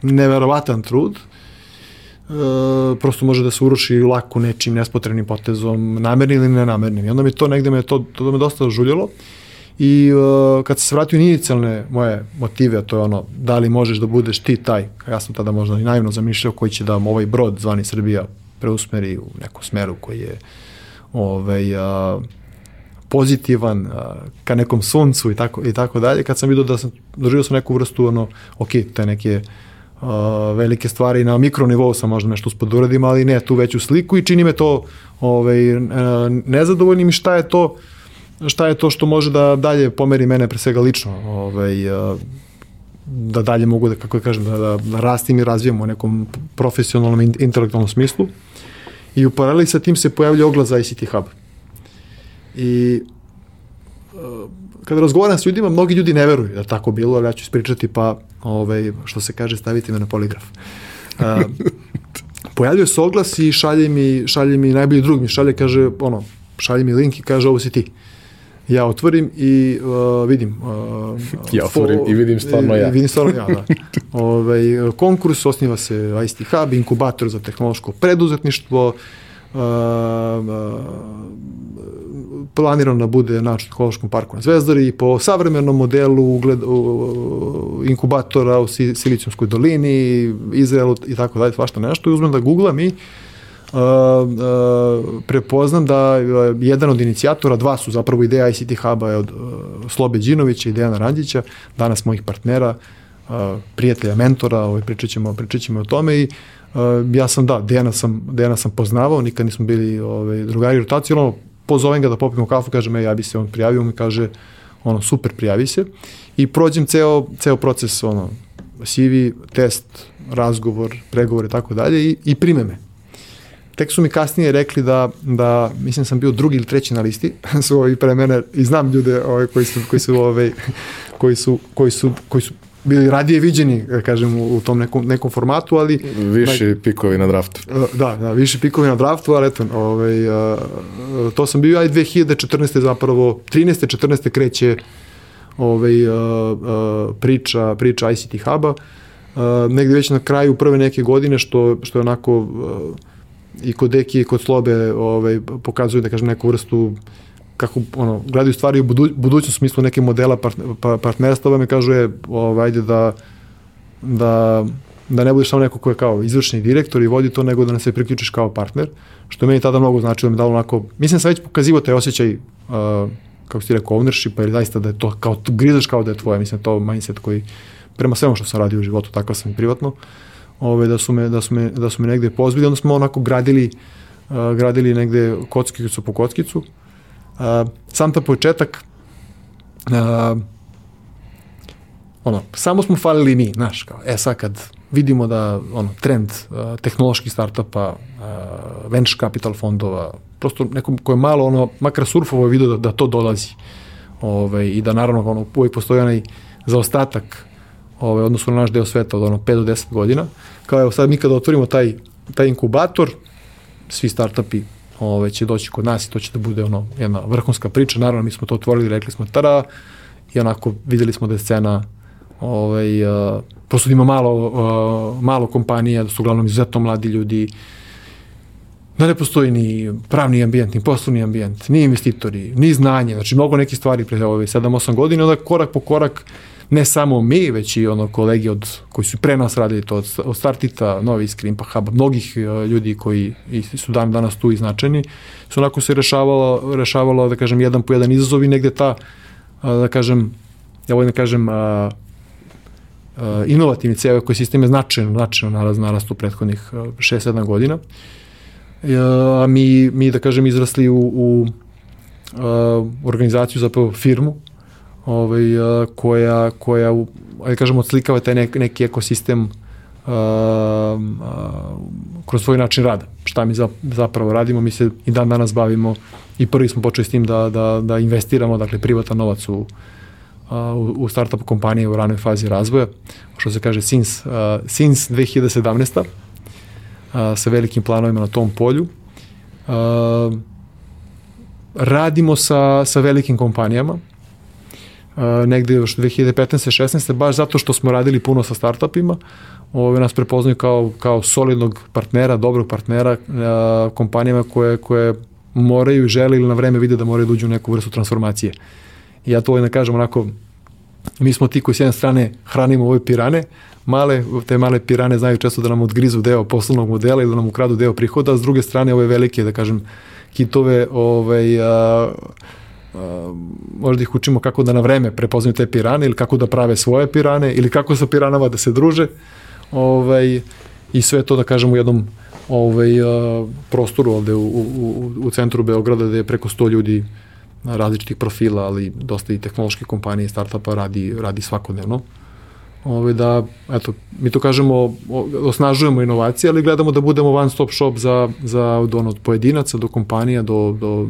neverovatan trud, uh, prosto može da se uruši lako nečim nespotrebnim potezom, namernim ili nenamernim. I onda mi to negde me to, to me dosta žuljelo. I uh, kad se vratio inicijalne moje motive, to je ono, da li možeš da budeš ti taj, ja sam tada možda i naivno zamišljao koji će da ovaj brod zvani Srbija preusmeri u neku smeru koji je ovaj, uh, pozitivan uh, ka nekom suncu i tako, i tako dalje. Kad sam vidio da sam, doživio sam neku vrstu, ono, ok, te neke uh, velike stvari na mikronivou sam možda nešto uspod da uradim, ali ne tu veću sliku i čini me to ovaj, nezadovoljnim i šta je to uh, šta je to što može da dalje pomeri mene pre svega lično, ovaj, da dalje mogu da, kako da kažem, da, da, da rastim i razvijem u nekom profesionalnom, intelektualnom smislu. I u paraleli sa tim se pojavlja oglas za ICT Hub. I kada razgovaram s ljudima, mnogi ljudi ne veruju da tako bilo, ali ja ću ispričati pa, ovaj, što se kaže, staviti me na poligraf. Uh, se oglas i šalje mi, šalje mi najbolji drug mi šalje, kaže, ono, šalje mi link i kaže, ovo si ti. Uh, ja otvorim i uh, vidim. Uh, ja otvorim fo, i vidim stvarno ja. I vidim stvarno ja, da. Ove, ovaj, konkurs, osniva se ICT Hub, inkubator za tehnološko preduzetništvo, uh, uh, planirano da bude na tehnološkom parku na Zvezdari po savremenom modelu ugled, uh, inkubatora u Silicijumskoj dolini, Izraelu i tako dalje, svašta nešto i uzmem da googlam i uh, prepoznam da jedan od inicijatora, dva su zapravo ideja ICT Hub-a je od Slobe Đinovića i Dejana Randića, danas mojih partnera, prijatelja, mentora, ovaj, pričat, ćemo, pričat ćemo o tome i ja sam, da, Dejana sam, Dejana sam poznavao, nikad nismo bili ovaj, drugari rotaciju, ono, pozovem ga da popijemo kafu, kažem, ja bi se on prijavio, mi kaže, ono, super, prijavi se i prođem ceo, ceo proces, ono, CV, test, razgovor, pregovor i tako dalje i, i prime me. Tek su mi kasnije rekli da, da mislim sam bio drugi ili treći na listi, su ovi pre mene, i znam ljude ovaj, koji su, koji su, ovaj, koji su, koji su, koji su bili radije viđeni, da kažem, u, tom nekom, nekom formatu, ali... Viši na, pikovi na draftu. Da, da, viši pikovi na draftu, ali eto, ovaj, uh, to sam bio, aj 2014. zapravo, 13. 14. kreće ovaj, uh, uh, priča, priča ICT Hub-a, uh, negde već na kraju prve neke godine, što, što je onako uh, i kod Deki i kod Slobe ovaj, pokazuju, da kažem, neku vrstu kako ono, gledaju stvari u budu, budućnom smislu neke modela pa, partnerstva, me kažu je, ovaj, ajde da, da, da ne budeš samo neko ko je kao izvršni direktor i vodi to, nego da ne se priključiš kao partner, što je meni tada mnogo značilo, da mi dalo onako, mislim sam već pokazivo taj osjećaj, uh, kako si rekao, ownership, ili zaista da je to, kao, grizaš kao da je tvoje, mislim, to mindset koji, prema svemu što sam radio u životu, tako sam i privatno, ove, da, su me, da, su me, da su me negde pozbili, onda smo onako gradili, uh, gradili negde kockicu po kockicu, Uh, sam ta početak uh, ono, samo smo falili mi, znaš, kao, e sad kad vidimo da ono, trend uh, tehnoloških startupa, uh, venture capital fondova, prosto nekom ko je malo, ono, makar surfovo je vidio da, da to dolazi. Ove, ovaj, I da naravno ono, uvijek postoji onaj zaostatak ove, odnosno na naš deo sveta od ono 5 do 10 godina. Kao evo sad mi kada otvorimo taj, taj inkubator, svi startupi ove, će doći kod nas i to će da bude ono, jedna vrhunska priča. Naravno, mi smo to otvorili, rekli smo tada i onako videli smo da je scena ovaj, uh, prosto da ima malo, uh, malo kompanija, da su uglavnom izuzetno mladi ljudi, da ne postoji ni pravni ambijent, ni poslovni ambijent, ni investitori, ni znanje, znači mnogo nekih stvari pre ove 7-8 godina, onda korak po korak ne samo mi, već i ono kolegi od, koji su pre nas radili to, od, Startita, Novi Skrimpa Hub, mnogih uh, ljudi koji su dan danas tu iznačeni, su onako se rešavalo, rešavalo, da kažem, jedan po jedan izazov i negde ta, da kažem, ja volim da kažem, uh, uh, inovativni ceo ekosistem je značajno, značajno naraz, narast u prethodnih 6-7 godina. A mi, mi, da kažem, izrasli u, u organizaciju, zapravo firmu, ovaj, koja, koja ajde kažemo, odslikava taj nek, neki ekosistem uh, uh, kroz svoj način rada. Šta mi zapravo radimo, mi se i dan danas bavimo i prvi smo počeli s tim da, da, da investiramo, dakle, privatan novac u, u, u startup kompanije u ranoj fazi razvoja, što se kaže since, uh, since 2017. Uh, sa velikim planovima na tom polju. Uh, radimo sa, sa velikim kompanijama, negde još 2015. 16. baš zato što smo radili puno sa startupima, ove nas prepoznaju kao, kao solidnog partnera, dobrog partnera a, kompanijama koje, koje moraju i žele ili na vreme vide da moraju da uđu u neku vrstu transformacije. I ja to ovaj kažem onako, mi smo ti koji s jedne strane hranimo ove pirane, male, te male pirane znaju često da nam odgrizu deo poslovnog modela ili da nam ukradu deo prihoda, a s druge strane ove velike, da kažem, kitove, ovaj, a, možda ih učimo kako da na vreme prepoznaju te pirane ili kako da prave svoje pirane ili kako sa piranama da se druže ovaj, i sve to da kažem u jednom ovaj, prostoru ovde u, u, u centru Beograda gde je preko 100 ljudi različitih profila, ali dosta i tehnološke kompanije i startupa radi, radi svakodnevno. Ove, da, eto, mi to kažemo, osnažujemo inovacije, ali gledamo da budemo one stop shop za, za od, ono, od pojedinaca do kompanija, do, do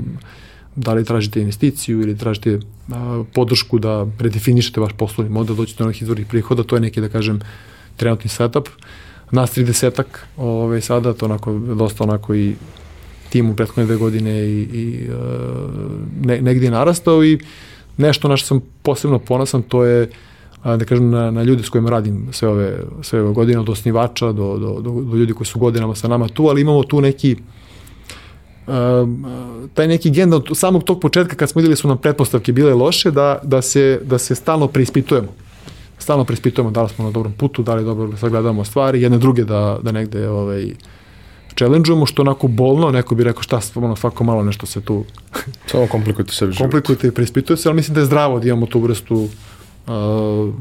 da li tražite investiciju ili tražite a, podršku da redefinišete vaš poslovni model, doćete do onih izvornih prihoda, to je neki, da kažem, trenutni setup. Nas 30-ak ove, sada, to onako, dosta onako i tim u prethodne dve godine i, i ne, negdje narastao i nešto na što sam posebno ponosan, to je da kažem, na, na ljudi s kojima radim sve ove, sve ove godine, od osnivača do, do, do, do ljudi koji su godinama sa nama tu, ali imamo tu neki taj neki gen od samog tog početka kad smo videli su nam pretpostavke bile loše da, da, se, da se stalno preispitujemo stalno preispitujemo da li smo na dobrom putu, da li dobro sagledamo stvari, jedne druge da, da negde ovaj, challenge-ujemo, što onako bolno, neko bi rekao šta, ono, svako malo nešto se tu... Samo komplikujete sebi život. Komplikujete i preispituje se, ali mislim da je zdravo da imamo tu vrstu uh,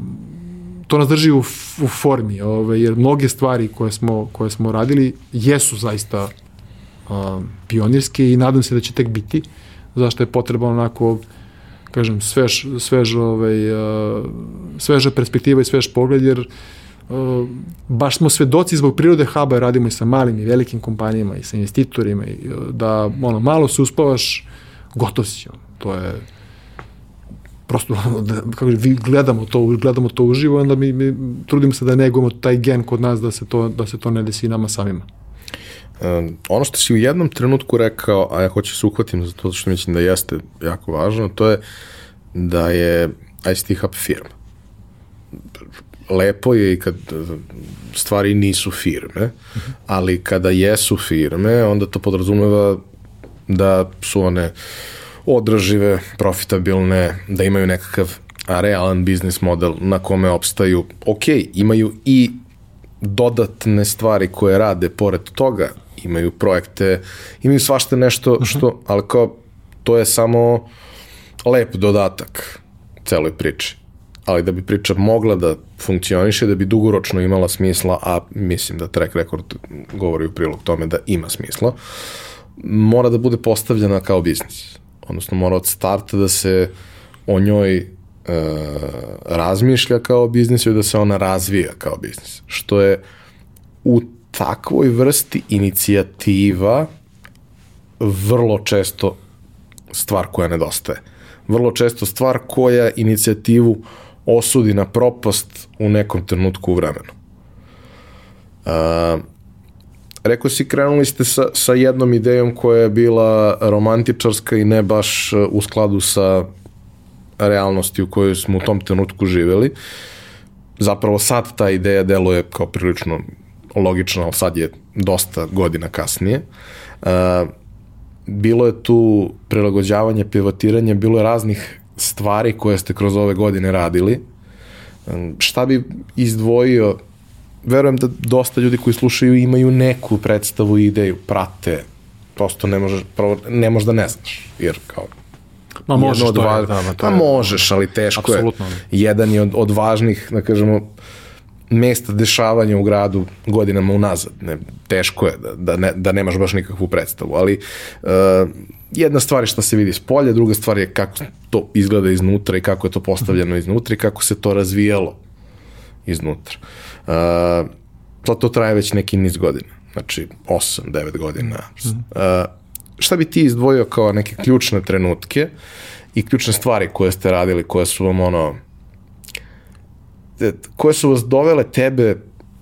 to nas drži u, u formi, ovaj, jer mnoge stvari koje smo, koje smo radili jesu zaista pionirske i nadam se da će tek biti, zašto je potrebno onako kažem, svež, svež, ovaj, sveža perspektiva i svež pogled, jer baš smo svedoci zbog prirode huba, radimo i sa malim i velikim kompanijama i sa investitorima, i, da ono, malo se uspavaš, gotov si. To je prosto da, kako vi gledamo to, gledamo to uživo, onda mi, mi trudimo se da negujemo taj gen kod nas da se to, da se to ne desi nama samima. Um, ono što si u jednom trenutku rekao, a ja hoću se uhvatim za to što mislim da jeste jako važno, to je da je ICT Hub firma. Lepo je i kad stvari nisu firme, ali kada jesu firme, onda to podrazumeva da su one održive, profitabilne, da imaju nekakav realan biznis model na kome opstaju. Ok, imaju i dodatne stvari koje rade pored toga, imaju projekte, imaju svašta nešto mhm. što, ali kao to je samo lep dodatak celoj priči. Ali da bi priča mogla da funkcioniše, da bi dugoročno imala smisla, a mislim da track record govori u prilog tome da ima smisla, mora da bude postavljena kao biznis. Odnosno mora od starta da se o njoj e, razmišlja kao biznis i da se ona razvija kao biznis. Što je u takvoj vrsti inicijativa vrlo često stvar koja nedostaje. Vrlo često stvar koja inicijativu osudi na propast u nekom trenutku u vremenu. Uh, rekao si, krenuli ste sa, sa jednom idejom koja je bila romantičarska i ne baš u skladu sa realnosti u kojoj smo u tom trenutku živeli. Zapravo sad ta ideja deluje kao prilično logično, ali sad je dosta godina kasnije. Uh, bilo je tu prilagođavanje, pivotiranje, bilo je raznih stvari koje ste kroz ove godine radili. Um, šta bi izdvojio? Verujem da dosta ljudi koji slušaju imaju neku predstavu i ideju, prate, prosto ne možeš, prvo, ne možeš da ne znaš, jer kao Ma možeš, od to je, da, to pa je, možeš, ali teško Absolutno. je. Jedan je od, od važnih, da kažemo, mesta dešavanja u gradu godinama unazad. Ne, teško je da, da, ne, da nemaš baš nikakvu predstavu, ali uh, jedna stvar je šta se vidi s polja, druga stvar je kako to izgleda iznutra i kako je to postavljeno iznutra i kako se to razvijalo iznutra. Uh, to, to traje već neki niz godina, znači 8, 9 godina. Uh, šta bi ti izdvojio kao neke ključne trenutke i ključne stvari koje ste radili, koje su vam ono, koje su vas dovele tebe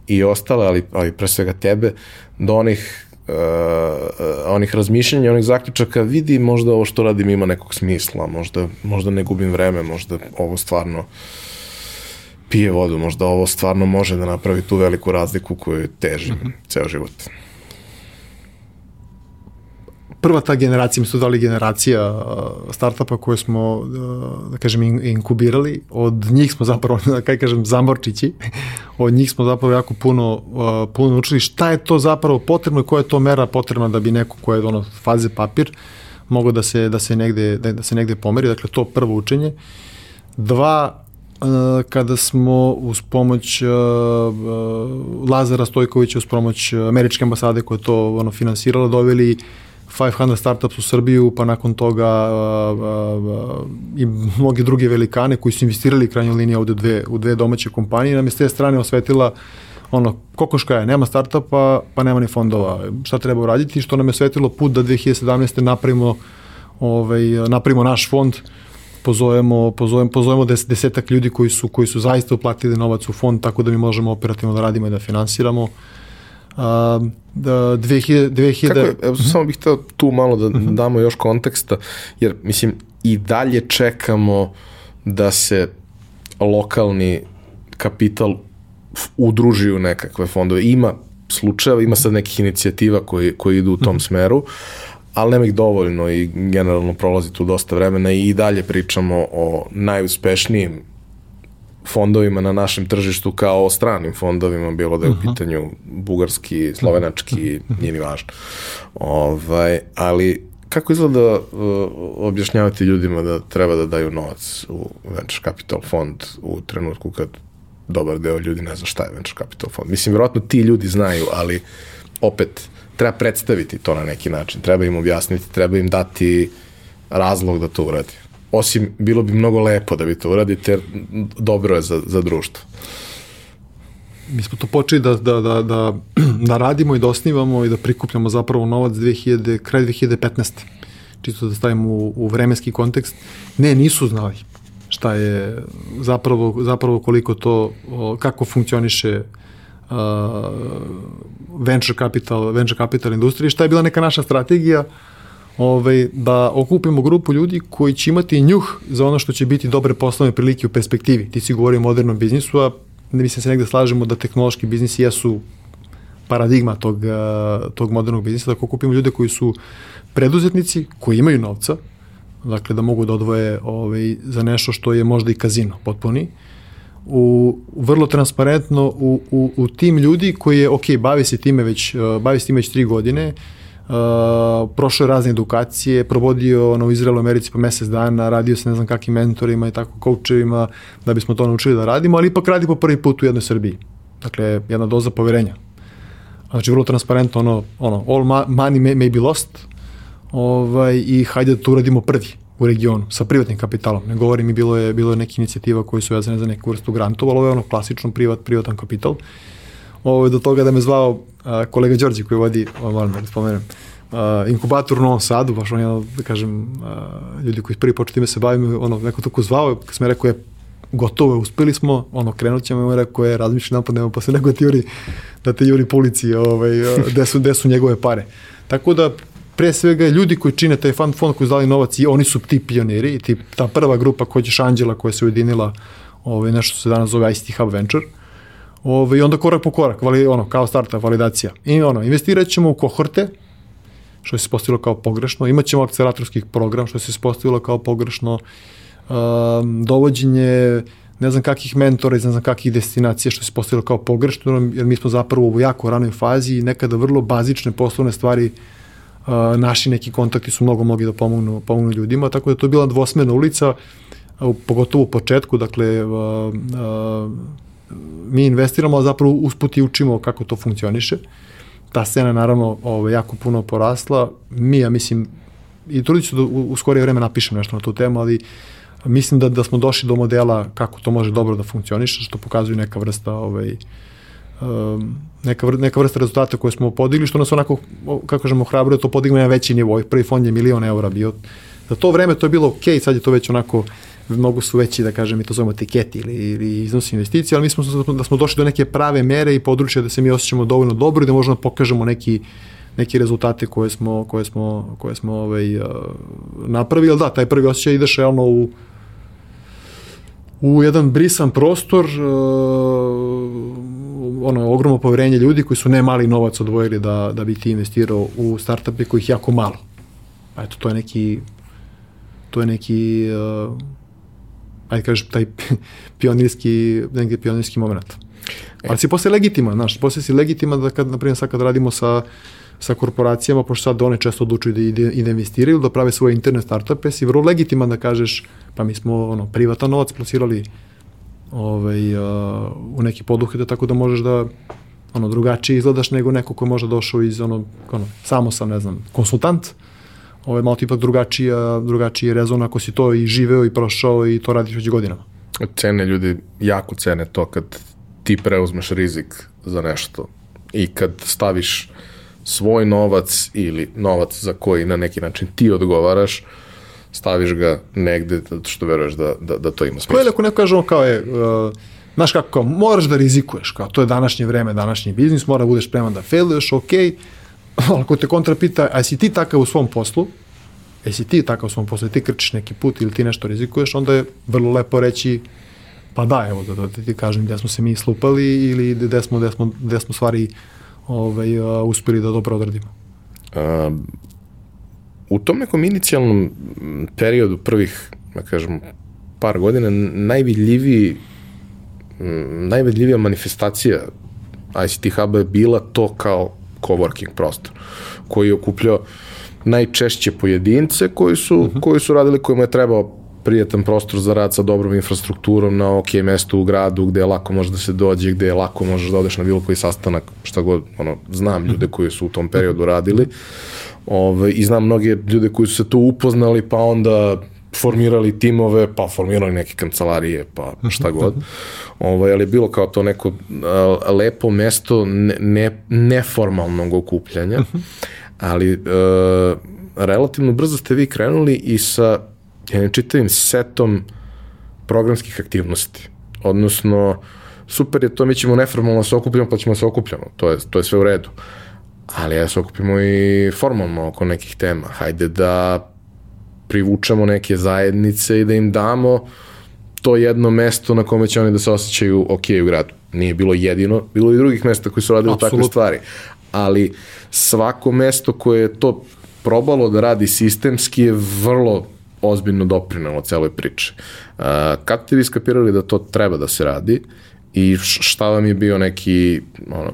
i ostale, ali, ali pre svega tebe, do onih uh, onih razmišljanja, onih zaključaka, vidi možda ovo što radim ima nekog smisla, možda, možda ne gubim vreme, možda ovo stvarno pije vodu, možda ovo stvarno može da napravi tu veliku razliku koju težim mm -hmm. ceo život prva ta generacija, mi su dali generacija uh, startupa koje smo, uh, da kažem, inkubirali. Od njih smo zapravo, da kaj kažem, zamorčići. Od njih smo zapravo jako puno, uh, puno naučili šta je to zapravo potrebno i koja je to mera potrebna da bi neko koje je ono faze papir mogo da se, da se, negde, da, da se negde pomeri. Dakle, to prvo učenje. Dva, kada smo uz pomoć Lazara Stojkovića, uz pomoć američke ambasade koja to ono, finansirala, doveli uh, 500 startups u Srbiju, pa nakon toga uh, uh, i mnogi druge velikane koji su investirali krajnje linije ovde dve, u dve domaće kompanije, nam je s te strane osvetila ono, kokoška je, nema startupa, pa nema ni fondova. Šta treba uraditi? Što nam je osvetilo put da 2017. napravimo, ovaj, napravimo naš fond, pozovemo, pozovemo, pozovemo des, desetak ljudi koji su, koji su zaista uplatili novac u fond, tako da mi možemo operativno da radimo i da finansiramo. Uh, a, da 2000, 2000... Kako je, evo, samo bih hteo tu malo da, da damo još konteksta, jer mislim i dalje čekamo da se lokalni kapital udruži u nekakve fondove. Ima slučajeva, ima sad nekih inicijativa koji, koji idu u tom mhm. smeru, ali nema ih dovoljno i generalno prolazi tu dosta vremena i dalje pričamo o najuspešnijim fondovima na našem tržištu kao o stranim fondovima, bilo da je u pitanju bugarski, slovenački, nije ni važno. Ovaj, ali kako izgleda uh, objašnjavati ljudima da treba da daju novac u venture capital fond u trenutku kad dobar deo ljudi ne zna šta je venture capital fond. Mislim, vjerojatno ti ljudi znaju, ali opet treba predstaviti to na neki način, treba im objasniti, treba im dati razlog da to uradi osim bilo bi mnogo lepo da vi to uradite, jer dobro je za, za društvo. mi smo to počeli da, da, da, da, da radimo i da osnivamo i da prikupljamo zapravo novac 2000, kraj 2015. Čisto da stavimo u, u vremenski kontekst. Ne, nisu znali šta je zapravo, zapravo koliko to, kako funkcioniše uh, venture capital, venture capital industrije, šta je bila neka naša strategija ovaj, da okupimo grupu ljudi koji će imati njuh za ono što će biti dobre poslovne prilike u perspektivi. Ti si govorio o modernom biznisu, a ne mislim se negde slažemo da tehnološki biznisi jesu paradigma tog, tog modernog biznisa, da okupimo ljude koji su preduzetnici, koji imaju novca, dakle da mogu da odvoje ovaj, za nešto što je možda i kazino potpuni, u, vrlo transparentno u, u, u tim ljudi koji je, ok, bavi se time već, bavi se time već tri godine, Uh, prošao je razne edukacije, provodio ono, u Izraelu, Americi po mesec dana, radio se ne znam kakvim mentorima i tako koučevima da bismo to naučili da radimo, ali ipak radi po prvi put u jednoj Srbiji. Dakle, jedna doza poverenja. Znači, vrlo transparentno, ono, ono all money may, may be lost, ovaj, i hajde da to uradimo prvi u regionu, sa privatnim kapitalom. Ne govorim i bilo je, bilo je neke inicijativa koje su vezane za neku vrstu grantova, ali ovo je ono klasično privat, privatan kapital. Ovo, do toga da me zvao a, kolega Đorđe koji vodi, ovo moram da spomenem, a, inkubator u Novom Sadu, baš on je, da kažem, a, ljudi koji prvi početi me se bavim, ono, neko tako zvao, kad sam rekao je, gotovo, uspeli smo, ono, krenut ćemo, i rekao je, razmišljam napad, nema posle nego ti juri, da te juri po ulici, ovaj, gde su, gde su njegove pare. Tako da, pre svega ljudi koji čine taj fund fond koji zdali novac i oni su ti pioniri ti, ta prva grupa koja ćeš Anđela koja se ujedinila ovaj, nešto se danas zove ICT Hub Venture ovaj, i onda korak po korak vali, ono, kao starta validacija. I ono, investirat ćemo u kohorte što se postavilo kao pogrešno, imat ćemo akceleratorski program što se postavilo kao pogrešno. Um, dovođenje ne znam kakih mentora iz ne znam kakih destinacija što se postavilo kao pogrešno, jer mi smo zapravo u jako ranoj fazi i nekada vrlo bazične poslovne stvari uh, naši neki kontakti su mnogo mogli da pomognu, pomognu ljudima, tako da to je bila dvosmerna ulica, pogotovo u početku, dakle, mi investiramo, a zapravo usput i učimo kako to funkcioniše. Ta scena naravno ovo, ovaj, jako puno porasla. Mi, ja mislim, i trudit ću da u, u skorije vreme napišem nešto na tu temu, ali mislim da, da smo došli do modela kako to može dobro da funkcioniše, što pokazuje neka vrsta ovaj, um, neka, vr, neka vrsta rezultata koje smo podigli, što nas onako, kako kažemo, hrabruje, to podigli na veći nivo. Prvi fond je milion eura bio. Za to vreme to je bilo ok, sad je to već onako, mnogo su veći, da kažem, mi to zovemo tiketi ili, ili iznosi investicije, ali mi smo da smo došli do neke prave mere i područja da se mi osjećamo dovoljno dobro i da možemo da pokažemo neki neki rezultate koje smo koje smo koje smo ovaj napravili, da, taj prvi osjećaj ideš realno u u jedan brisan prostor ono ogromno poverenje ljudi koji su ne mali novac odvojili da, da bi ti investirao u startupe kojih jako malo. Pa eto, to je neki to je neki uh, ajde kažeš taj pionirski neki pionirski moment. Ali si posle legitiman, znaš, posle si legitiman da kad, na primjer, sad kad radimo sa sa korporacijama, pošto sad one često odlučuju da, ide, i da investiraju, da prave svoje internet startupe, si vrlo legitiman da kažeš, pa mi smo ono, privatan novac plasirali ovaj, uh, u neki poduhvete, tako da možeš da ono, drugačije izgledaš nego neko ko je možda došao iz ono, ono samo sam, ne znam, konsultant, ovaj, malo ti ipak drugačija, drugačiji rezon ako si to i živeo i prošao i to radiš već godinama. Cene ljudi, jako cene to kad ti preuzmeš rizik za nešto i kad staviš svoj novac ili novac za koji na neki način ti odgovaraš, staviš ga negde što veruješ da, da, da to ima smisla. Koje ako neko kaže kao je, uh, znaš kako, kao, moraš da rizikuješ, kao to je današnje vreme, današnji biznis, mora da budeš spreman da failuješ, ok, ali ako te kontra pita, a si ti takav u svom poslu, jesi ti takav u svom poslu, ti krčiš neki put ili ti nešto rizikuješ, onda je vrlo lepo reći, pa da, evo, da, da, da ti kažem gde smo se mi slupali ili gde smo, gde smo, gde smo stvari ovaj, uh, uspeli da dobro odradimo. Um, u tom nekom inicijalnom periodu prvih, da kažem, par godina, najvidljiviji najvidljivija manifestacija ICT Hub je bila to kao coworking prostor, koji je okupljao najčešće pojedince koji su, uh mhm. -huh. koji su radili, kojima je trebao prijetan prostor za rad sa dobrom infrastrukturom na ok mestu u gradu gde je lako može da se dođe, gde je lako možeš da odeš na bilo koji sastanak, šta god, ono, znam ljude koji su u tom periodu radili. Ove, I znam mnoge ljude koji su se tu upoznali, pa onda formirali timove, pa formirali neke kancelarije, pa šta god. Ovaj, ali je bilo kao to neko lepo mesto ne, ne, neformalnog okupljanja, ali a, relativno brzo ste vi krenuli i sa jednim čitavim setom programskih aktivnosti. Odnosno, super je to, mi ćemo neformalno se okupljamo, pa ćemo se okupljamo. To je, to je sve u redu. Ali ja se okupimo i formalno oko nekih tema. Hajde da privučemo neke zajednice i da im damo to jedno mesto na kome će oni da se osjećaju ok u gradu. Nije bilo jedino, bilo i drugih mesta koji su radili Absolut. takve stvari. Ali svako mesto koje je to probalo da radi sistemski je vrlo ozbiljno doprinalo celoj priči. Uh, kad ste vi skapirali da to treba da se radi i šta vam je bio neki, ono,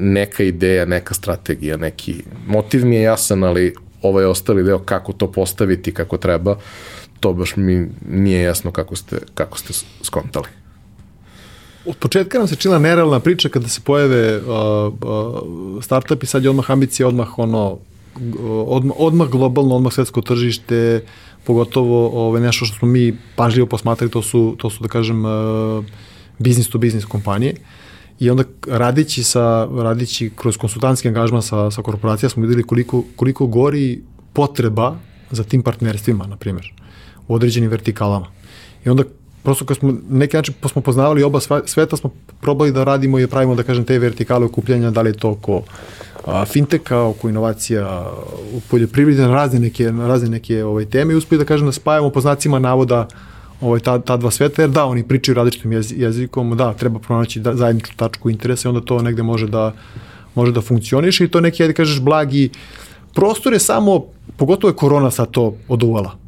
neka ideja, neka strategija, neki motiv mi je jasan, ali ovaj ostali deo kako to postaviti kako treba, to baš mi nije jasno kako ste, kako ste skontali. Od početka nam se čila nerealna priča kada se pojave uh, uh, startupi, sad je odmah ambicija, odmah ono, odmah, odmah globalno, odmah svetsko tržište, pogotovo ove, ovaj, nešto što smo mi pažljivo posmatrali, to su, to su da kažem, uh, business to business kompanije. I onda radići, sa, radići kroz konsultantski angažman sa, sa korporacija smo videli koliko, koliko gori potreba za tim partnerstvima, na primjer, u određenim vertikalama. I onda prosto kad smo neki način smo poznavali oba sveta, smo probali da radimo i da pravimo, da kažem, te vertikale okupljanja, da li je to oko a, finteka, oko inovacija u poljoprivredi, na razne neke, na razne neke ovaj, teme i uspeli da kažem da spajamo po znacima navoda ovaj, ta, ta dva sveta, jer da, oni pričaju različitim jezikom, da, treba pronaći da, zajedničku tačku interesa i onda to negde može da, može da funkcioniše i to neki, ajde kažeš, blagi prostor je samo, pogotovo je korona sad to oduvala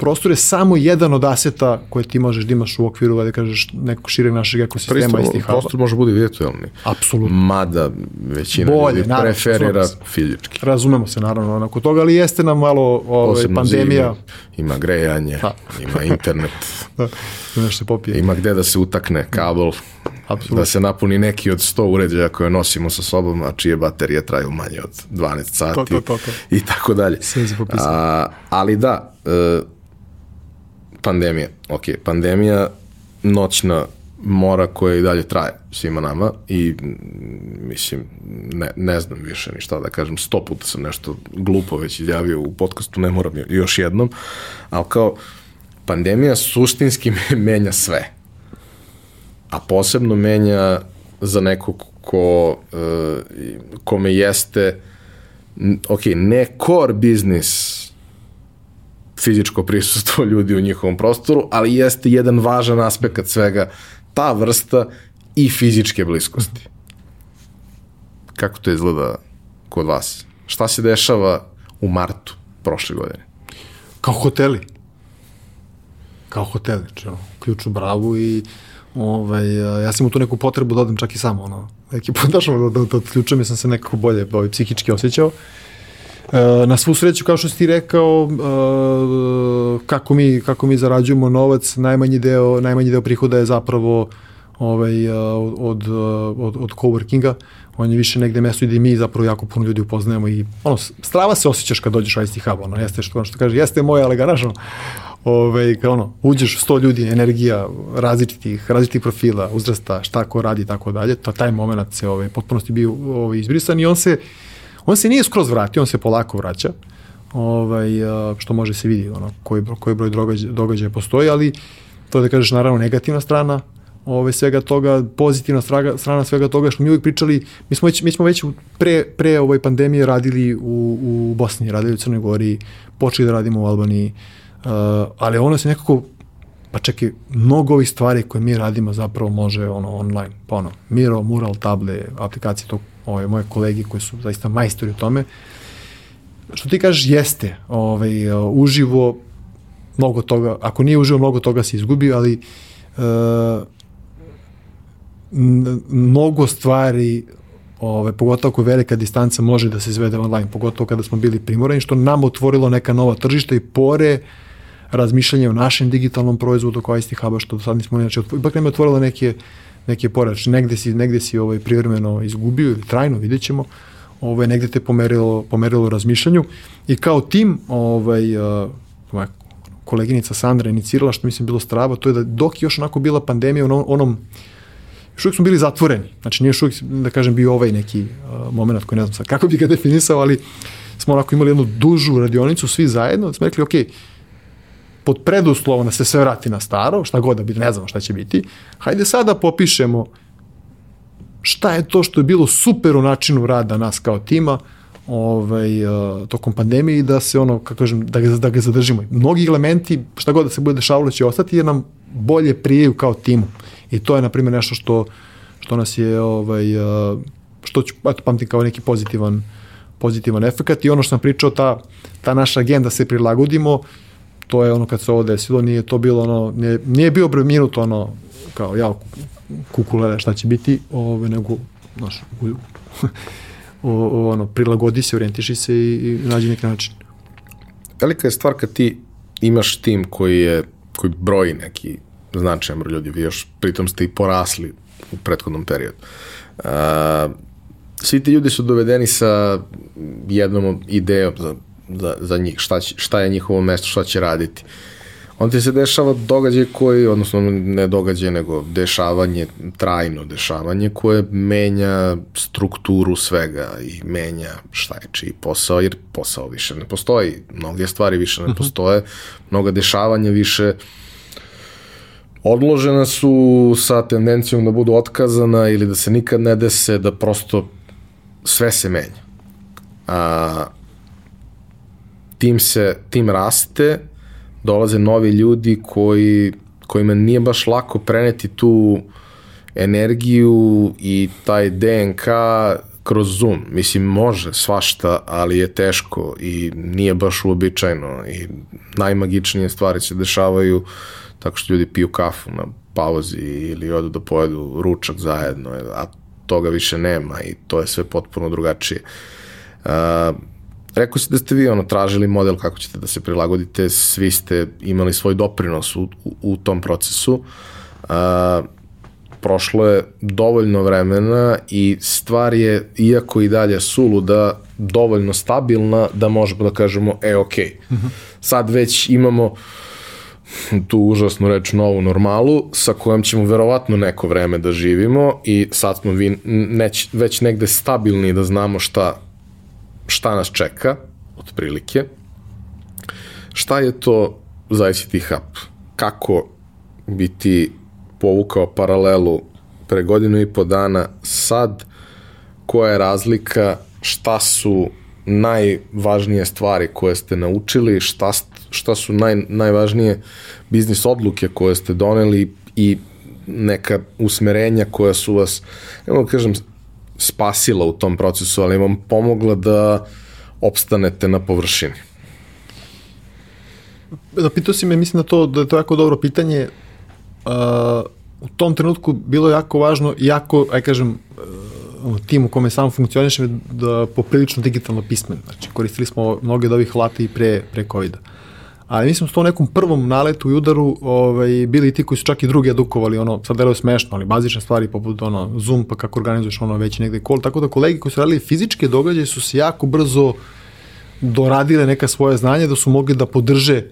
prostor je samo jedan od aseta koje ti možeš da imaš u okviru, da kažeš, nekog šireg našeg ekosistema Pristup, istih Prostor može bude virtualni. Apsolutno. Mada većina Bolje, ljudi naravno, preferira fizički. Razumemo se naravno onako toga, ali jeste nam malo ovaj, pandemija. Zimi, ima grejanje, ha. ima internet. da, ima se popije. Ima gde da se utakne kabel. Apsolutno. Da se napuni neki od 100 uređaja koje nosimo sa sobom, a čije baterije traju manje od 12 sati. To, to, to, to. I tako dalje. Sve se A, ali da, e, pandemija. Ok, pandemija, noćna mora koja i dalje traje svima nama i mislim, ne, ne znam više ni šta da kažem, sto puta sam nešto glupo već izjavio u podcastu, ne moram još jednom, ali kao pandemija suštinski menja sve. A posebno menja za nekog ko, uh, kome jeste ok, ne core biznis fizičko prisustvo ljudi u njihovom prostoru, ali jeste jedan važan aspekt svega ta vrsta i fizičke bliskosti. Kako to izgleda kod vas? Šta se dešava u martu prošle godine? Kao hoteli. Kao hoteli, če, ključu bravu i ovaj, ja sam u tu neku potrebu da odem čak i samo, ono, neki put da, da, da odključam, ja sam se nekako bolje ovaj, psihički osjećao. E, na svu sreću, kao što si ti rekao, e, kako mi, kako mi zarađujemo novac, najmanji deo, najmanji deo prihoda je zapravo ovaj, e, od, od, od coworkinga. On je više negde mesto gde mi zapravo jako puno ljudi upoznajemo i ono, strava se osjećaš kad dođeš u ICT Hub, ono, jeste što, ono što kaže, jeste moje, ali ga našao. Ove, kao ono, uđeš 100 ljudi, energija različitih, različitih profila, uzrasta, šta ko radi i tako dalje, to taj moment se ove, potpunosti bio ove, izbrisan i on se, On se nije skroz vratio, on se polako vraća, ovaj, što može se vidi ono, koji, koji broj događaja, događaja postoji, ali to je da kažeš naravno negativna strana ove, svega toga, pozitivna strana, strana svega toga što mi uvijek pričali, mi smo već, mi smo već pre, pre ovoj pandemije radili u, u Bosni, radili u Crnoj Gori, počeli da radimo u Albaniji, uh, ali ono se nekako pa čekaj, mnogo ovih stvari koje mi radimo zapravo može ono online, pa ono, Miro, Mural, table, aplikacije, to ove, moje kolegi koji su zaista majstori u tome. Što ti kažeš, jeste, ovaj, uživo, mnogo toga, ako nije uživo, mnogo toga se izgubi, ali uh, mnogo stvari ove, pogotovo ako velika distanca može da se izvede online, pogotovo kada smo bili primorani, što nam otvorilo neka nova tržišta i pore razmišljanje o našem digitalnom proizvodu kao isti haba, što do sad nismo inače, ipak nam je otvorilo neke neke porač, negde si, negde si ovaj, privremeno izgubio ili trajno, vidjet ćemo, ovaj, negde te pomerilo, pomerilo razmišljanju. I kao tim ovaj, uh, koleginica Sandra inicirala, što mislim bilo strava, to je da dok još onako bila pandemija, onom, onom još uvijek smo bili zatvoreni. Znači nije još uvijek, da kažem, bio ovaj neki uh, moment koji ne znam sad kako bi ga definisao, ali smo onako imali jednu dužu radionicu svi zajedno, da smo rekli, ok, pod preduslovom da se sve vrati na staro, šta god da bi, ne znamo šta će biti, hajde sada popišemo šta je to što je bilo super u načinu rada nas kao tima, ovaj, uh, tokom pandemije i da se ono, kako kažem, da ga, da ga zadržimo. Mnogi elementi, šta god da se bude dešavalo, će ostati jer nam bolje prijeju kao timu. I to je, na primjer, nešto što, što nas je, ovaj, uh, što ću, eto, pamtim kao neki pozitivan, pozitivan efekt i ono što sam pričao, ta, ta naša agenda se prilagodimo, to je ono kad se ovo desilo, nije to bilo ono, nije, nije bio broj minut ono, kao ja kukulele šta će biti, ove, nego, znaš, u, o, o, ono, prilagodi se, orijentiši se i, i nađi neki način. Velika je stvar kad ti imaš tim koji je, koji broji neki značajan broj ljudi, vi još pritom ste i porasli u prethodnom periodu. Uh, svi ti ljudi su dovedeni sa jednom idejom za, za, za njih, šta, će, šta je njihovo mesto, šta će raditi. Onda ti se dešava događaj koji, odnosno ne događaj, nego dešavanje, trajno dešavanje koje menja strukturu svega i menja šta je čiji posao, jer posao više ne postoji. Mnoge stvari više ne mhm. postoje, mnoga dešavanja više odložena su sa tendencijom da budu otkazana ili da se nikad ne dese, da prosto sve se menja. A, tim se, tim raste, dolaze novi ljudi koji, kojima nije baš lako preneti tu energiju i taj DNK kroz Zoom. Mislim, može svašta, ali je teško i nije baš uobičajeno i najmagičnije stvari se dešavaju tako što ljudi piju kafu na pauzi ili odu da pojedu ručak zajedno, a toga više nema i to je sve potpuno drugačije. Uh, rekao si da ste vi ono, tražili model kako ćete da se prilagodite, svi ste imali svoj doprinos u, u, u tom procesu. Uh, prošlo je dovoljno vremena i stvar je, iako i dalje suluda, dovoljno stabilna da možemo da kažemo, e, ok, mhm. sad već imamo tu užasnu reč novu normalu sa kojom ćemo verovatno neko vreme da živimo i sad smo vi neć, već negde stabilni da znamo šta, šta nas čeka, otprilike. Šta je to za ICT Hub? Kako bi ti povukao paralelu pre godinu i po dana sad, koja je razlika, šta su najvažnije stvari koje ste naučili, šta, šta su naj, najvažnije biznis odluke koje ste doneli i neka usmerenja koja su vas, evo da kažem, spasila u tom procesu, ali vam pomogla da opstanete na površini? Da, pitao si me, mislim da to, da je to jako dobro pitanje. Uh, u tom trenutku bilo je jako važno, jako, aj kažem, uh, tim u kome sam funkcioniše da poprilično digitalno pismen. Znači, koristili smo mnoge od ovih lata i pre, pre COVID-a. Uh, ali mislim da su to nekom prvom naletu i udaru ovaj, bili ti koji su čak i drugi edukovali, ono, sad deluje smešno, ali bazične stvari poput ono, Zoom, pa kako organizuješ ono već negde kol, tako da kolegi koji su radili fizičke događaje su se jako brzo doradile neka svoje znanje da su mogli da podrže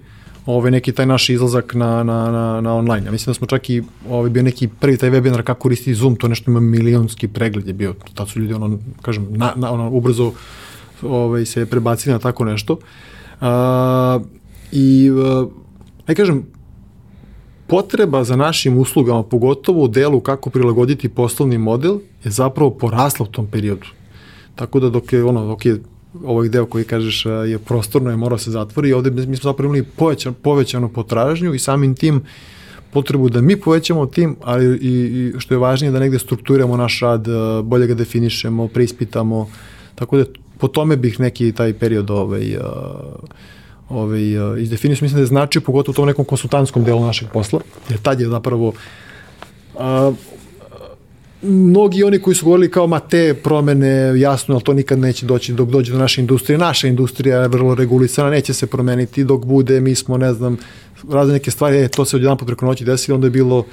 ovaj neki taj naš izlazak na, na, na, na online. Ja mislim da smo čak i ovaj, bio neki prvi taj webinar kako koristiti Zoom, to nešto ima milionski pregled je bio. Tad su ljudi ono, kažem, na, na, ono, ubrzo ovaj, se prebacili na tako nešto. Uh, I, aj kažem, potreba za našim uslugama, pogotovo u delu kako prilagoditi poslovni model, je zapravo porasla u tom periodu. Tako da dok je, ono, dok je ovaj deo koji kažeš je prostorno, je mora se zatvori, ovde mi smo zapravo imali povećan, povećanu potražnju i samim tim potrebu da mi povećamo tim, ali i, i što je važnije da negde strukturiramo naš rad, bolje ga definišemo, preispitamo, tako da po tome bih neki taj period ovaj, uh, ovaj, uh, izdefinisao, mislim da je znači pogotovo u tom nekom konsultantskom delu našeg posla, jer tad je zapravo a, mnogi oni koji su govorili kao ma te promene, jasno, ali to nikad neće doći dok dođe do naše industrije. Naša industrija je vrlo regulisana, neće se promeniti dok bude, mi smo, ne znam, razne neke stvari, e, to se odjedan po preko noći desilo, onda je bilo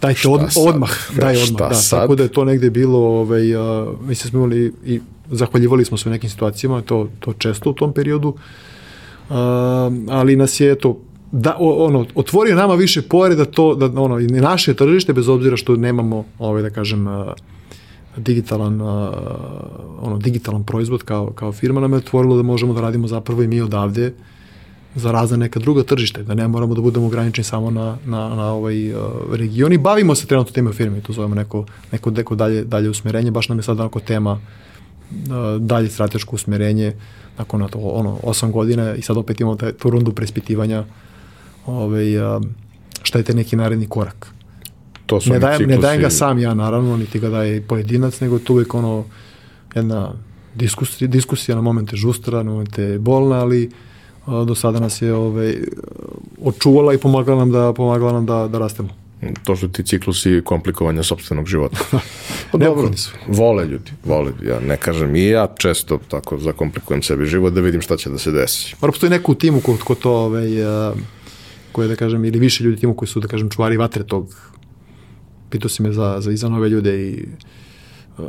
dajte od, odmah, daj odmah, da, sad? tako da je to negde bilo, ovaj, uh, mislim smo imali i zahvaljivali smo se u nekim situacijama, to, to često u tom periodu, uh, ali nas je, eto, da, ono, otvorio nama više pore da to, da ono, i naše tržište, bez obzira što nemamo, ovaj, da kažem, uh, digitalan, uh, ono, digitalan proizvod kao, kao firma nam je otvorilo da možemo da radimo zapravo i mi odavde za razne neka druga tržište, da ne moramo da budemo ograničeni samo na, na, na ovaj uh, region i bavimo se trenutno tema firme, to zovemo neko, neko, neko dalje, dalje usmerenje, baš nam je sad onako tema uh, dalje strateško usmerenje nakon na to, ono, osam godina i sad opet imamo taj, tu rundu prespitivanja ovaj, uh, šta je te neki naredni korak. To su Ne dajem, ne ciklusi- dajem ga sam ja, naravno, niti ga daje pojedinac, nego je to uvijek ono jedna diskusija, diskusija na momente žustra, na momente bolna, ali a, do sada nas je ovaj, očuvala i pomagala nam da, pomagala nam da, da rastemo. To su ti ciklusi komplikovanja sobstvenog života. Pa Dobro, su. vole ljudi, vole. Ja ne kažem i ja često tako zakomplikujem sebi život da vidim šta će da se desi. Mora postoji neko u timu ko, ko to, ovaj, a, koje da kažem, ili više ljudi timu koji su, da kažem, čuvari vatre tog. Pitao si me za, za iza nove ljude i uh,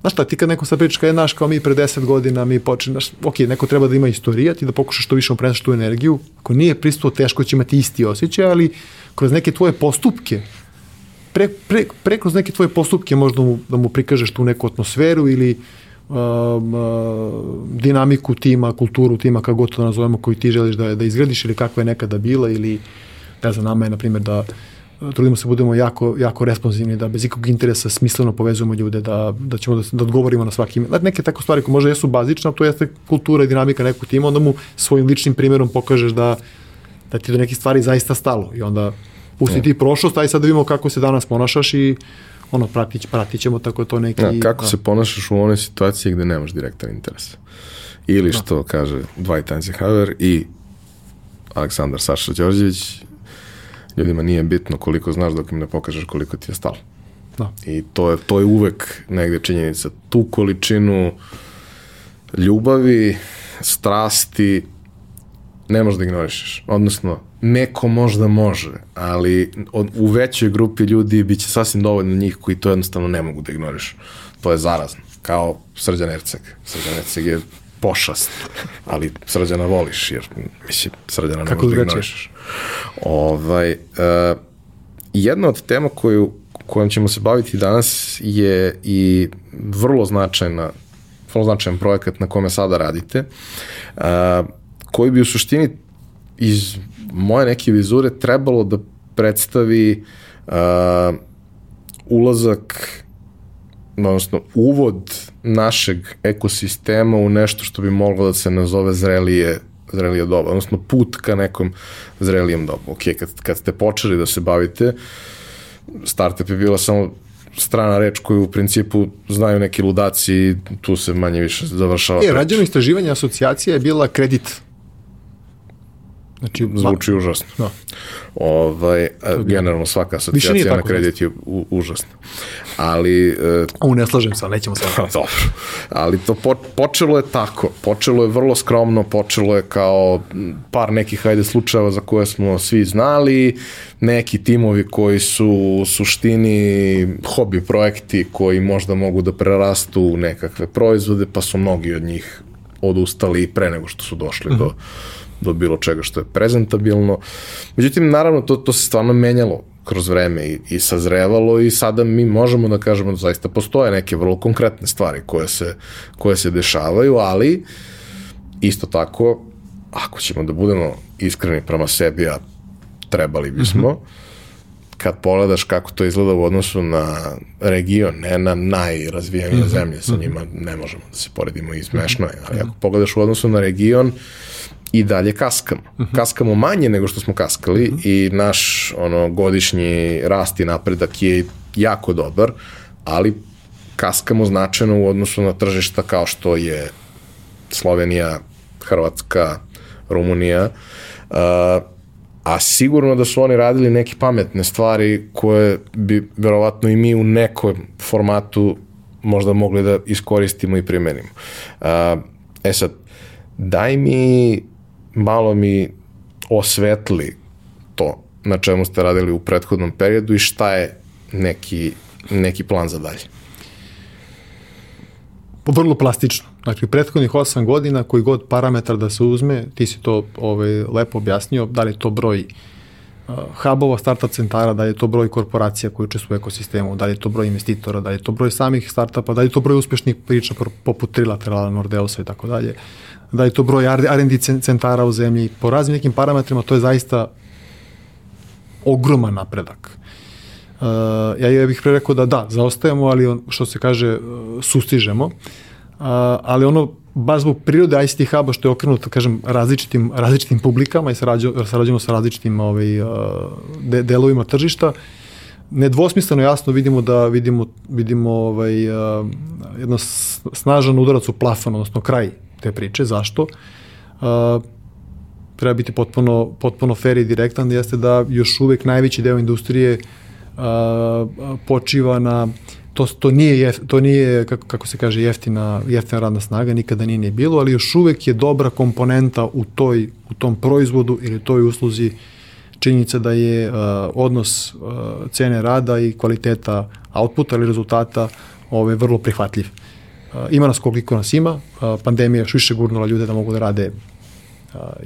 Znaš šta, ti kad neko sad pričaš, kad je naš kao mi pre 10 godina, mi počneš, ok, neko treba da ima istorijat i da pokušaš što više mu preneseš tu energiju. Ako nije prisutuo, teško će imati isti osjećaj, ali kroz neke tvoje postupke, pre, pre, pre kroz neke tvoje postupke možda mu, da mu prikažeš tu neku atmosferu ili um, uh, dinamiku tima, kulturu tima, kako god nazovemo, koju ti želiš da, da izgradiš ili kakva je nekada bila ili ne znam, nama je, na primjer, da trudimo se budemo jako, jako responsivni, da bez ikog interesa smisleno povezujemo ljude, da, da ćemo da, da odgovorimo na svaki email. Znači, neke tako stvari koje možda jesu bazične, to jeste kultura i dinamika nekog tima, onda mu svojim ličnim primjerom pokažeš da, da ti do nekih stvari zaista stalo i onda pusti ti prošlost, aj sad da vidimo kako se danas ponašaš i ono, pratit, pratit ćemo tako to neki... Ja, kako da. se ponašaš u onoj situaciji gde nemaš direktan interes? Ili što kaže Dwight Eisenhower i Aleksandar Saša Đorđević, ljudima nije bitno koliko znaš dok im ne pokažeš koliko ti je stalo. Da. I to je, to je uvek negde činjenica. Tu količinu ljubavi, strasti, ne možeš da ignorišeš. Odnosno, neko možda može, ali od, u većoj grupi ljudi bit će sasvim dovoljno njih koji to jednostavno ne mogu da ignoriš. To je zarazno. Kao Srđan Erceg. Srđan Erceg je pošast, ali Srđana voliš, jer mislim, Srđana ne Kako da drugačije? ignorišeš. Ovaj, uh, jedna od tema koju, kojom ćemo se baviti danas je i vrlo značajna vrlo značajan projekat na kome sada radite, uh, koji bi u suštini iz moje neke vizure trebalo da predstavi uh, ulazak odnosno uvod našeg ekosistema u nešto što bi moglo da se nazove zrelije zrelije doba, odnosno put ka nekom zrelijem dobu. Ok, kad, kad ste počeli da se bavite, startup je bila samo strana reč koju u principu znaju neki ludaci i tu se manje više završava. E, rađeno istraživanje asocijacije je bila kredit. Znači, Zvuči užasno. Da. Ovaj, a, generalno svaka asocijacija na kredit je u, užasna. Ali e, U, ne slažem se, nećemo. Pa, Dobro, ali to po, počelo je tako, počelo je vrlo skromno, počelo je kao par nekih ajde slučajeva za koje smo svi znali, neki timovi koji su u suštini hobi projekti koji možda mogu da prerastu u nekakve proizvode, pa su mnogi od njih odustali pre nego što su došli do do bilo čega što je prezentabilno. Međutim, naravno, to, to se stvarno menjalo kroz vreme i, i sazrevalo i sada mi možemo da kažemo da zaista postoje neke vrlo konkretne stvari koje se, koje se dešavaju, ali isto tako, ako ćemo da budemo iskreni prema sebi, a trebali bismo, mm -hmm. Kad pogledaš kako to izgleda u odnosu na region, ne na najrazvijenije mm -hmm. zemlje, sa njima ne možemo da se poredimo i smešno je, ali ako pogledaš u odnosu na region, i dalje kaskamo. Uh -huh. Kaskamo manje nego što smo kaskali uh -huh. i naš ono godišnji rast i napredak je jako dobar, ali kaskamo značajno u odnosu na tržišta kao što je Slovenija, Hrvatska, Rumunija, uh, a sigurno da su oni radili neke pametne stvari koje bi verovatno i mi u nekom formatu možda mogli da iskoristimo i primenimo. E sad, daj mi malo mi osvetli to na čemu ste radili u prethodnom periodu i šta je neki, neki plan za dalje. Vrlo plastično. Znači, prethodnih 8 godina, koji god parametar da se uzme, ti si to ovaj, lepo objasnio, da li je to broj uh, hubova, startup centara, da li je to broj korporacija koji učestvuju u ekosistemu, da li je to broj investitora, da li je to broj samih startupa, da li je to broj uspešnih priča poput Trilaterala, Nordeusa i tako dalje, da li je to broj R&D centara u zemlji. Po raznim nekim parametrima to je zaista ogroman napredak. Uh, ja, ja bih pre rekao da da, zaostajemo, ali on, što se kaže, uh, sustižemo. Uh, ali ono, baš zbog prirode ICT Huba što je okrenuto, kažem, različitim, različitim publikama i sarađujemo sa različitim ovaj, uh, de, delovima tržišta, nedvosmisleno jasno vidimo da vidimo, vidimo ovaj, uh, jedno snažan udarac u plafon, odnosno kraj te priče. Zašto? Uh, treba biti potpuno, potpuno fair i direktan, jeste da još uvek najveći deo industrije počiva na to, to nije, jef, to nije kako, kako se kaže, jeftina, jeftina radna snaga, nikada nije ni bilo, ali još uvek je dobra komponenta u, toj, u tom proizvodu ili toj usluzi činjenica da je uh, odnos uh, cene rada i kvaliteta outputa ili rezultata ove, vrlo prihvatljiv. Uh, ima nas koliko nas ima, uh, pandemija još više gurnula ljude da mogu da rade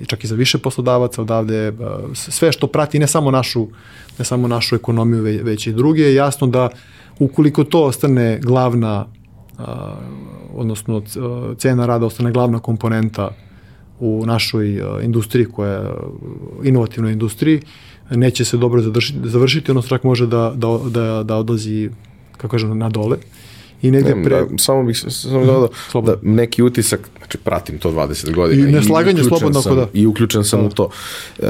čak i za više poslodavaca odavde, sve što prati ne samo našu, ne samo našu ekonomiju, već i druge, jasno da ukoliko to ostane glavna, odnosno cena rada ostane glavna komponenta u našoj industriji koja je inovativnoj industriji, neće se dobro završiti, završiti ono čak može da, da, da, da odlazi, kako kažem, na dole. I negde pre... Da, samo bih samo dodao da neki utisak, znači pratim to 20 godina. I neslaganje slobodno sam, da. I uključen sam da. u to. Uh,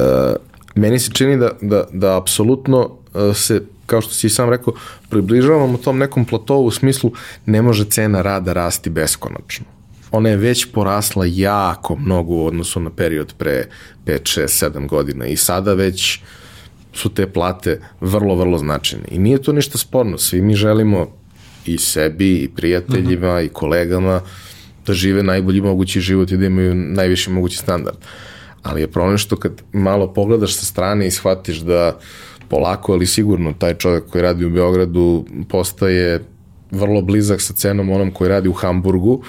meni se čini da, da, da apsolutno uh, se kao što si sam rekao, približavamo tom nekom platovu u smislu ne može cena rada rasti beskonačno. Ona je već porasla jako mnogo u odnosu na period pre 5, 6, 7 godina i sada već su te plate vrlo, vrlo značajne. I nije to ništa sporno. Svi mi želimo i sebi, i prijateljima, uh -huh. i kolegama da žive najbolji mogući život i da imaju najviši mogući standard. Ali je problem što kad malo pogledaš sa strane i shvatiš da polako, ali sigurno taj čovjek koji radi u Beogradu postaje vrlo blizak sa cenom onom koji radi u Hamburgu,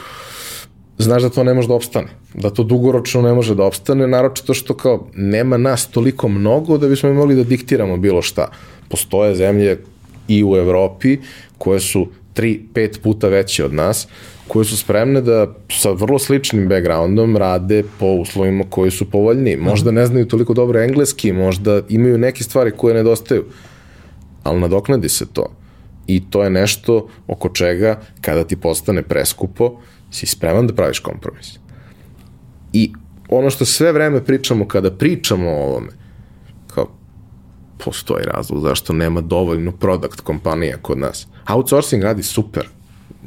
znaš da to ne može da opstane. Da to dugoročno ne može da opstane, naročito što kao nema nas toliko mnogo da bismo mogli da diktiramo bilo šta. Postoje zemlje i u Evropi koje su 3-5 puta veće od nas, koje su spremne da sa vrlo sličnim backgroundom rade po uslovima koji su povoljniji. Možda ne znaju toliko dobro engleski, možda imaju neke stvari koje nedostaju, ali nadoknadi se to. I to je nešto oko čega, kada ti postane preskupo, si spreman da praviš kompromis. I ono što sve vreme pričamo kada pričamo o ovome, kao, postoji razlog zašto nema dovoljno product kompanija kod nas. Outsourcing radi super,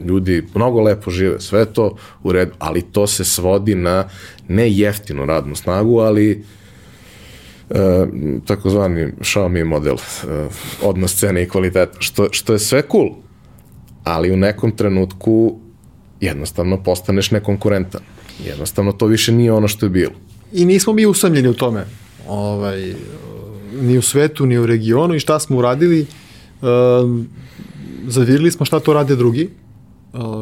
ljudi mnogo lepo žive, sve to u redu, ali to se svodi na ne jeftinu radnu snagu, ali e, takozvani Xiaomi model, e, odnos cene i kvaliteta, što, što je sve cool, ali u nekom trenutku jednostavno postaneš nekonkurentan. Jednostavno to više nije ono što je bilo. I nismo mi usamljeni u tome. Ovaj, ni u svetu, ni u regionu i šta smo uradili, um, zavirili smo šta to rade drugi,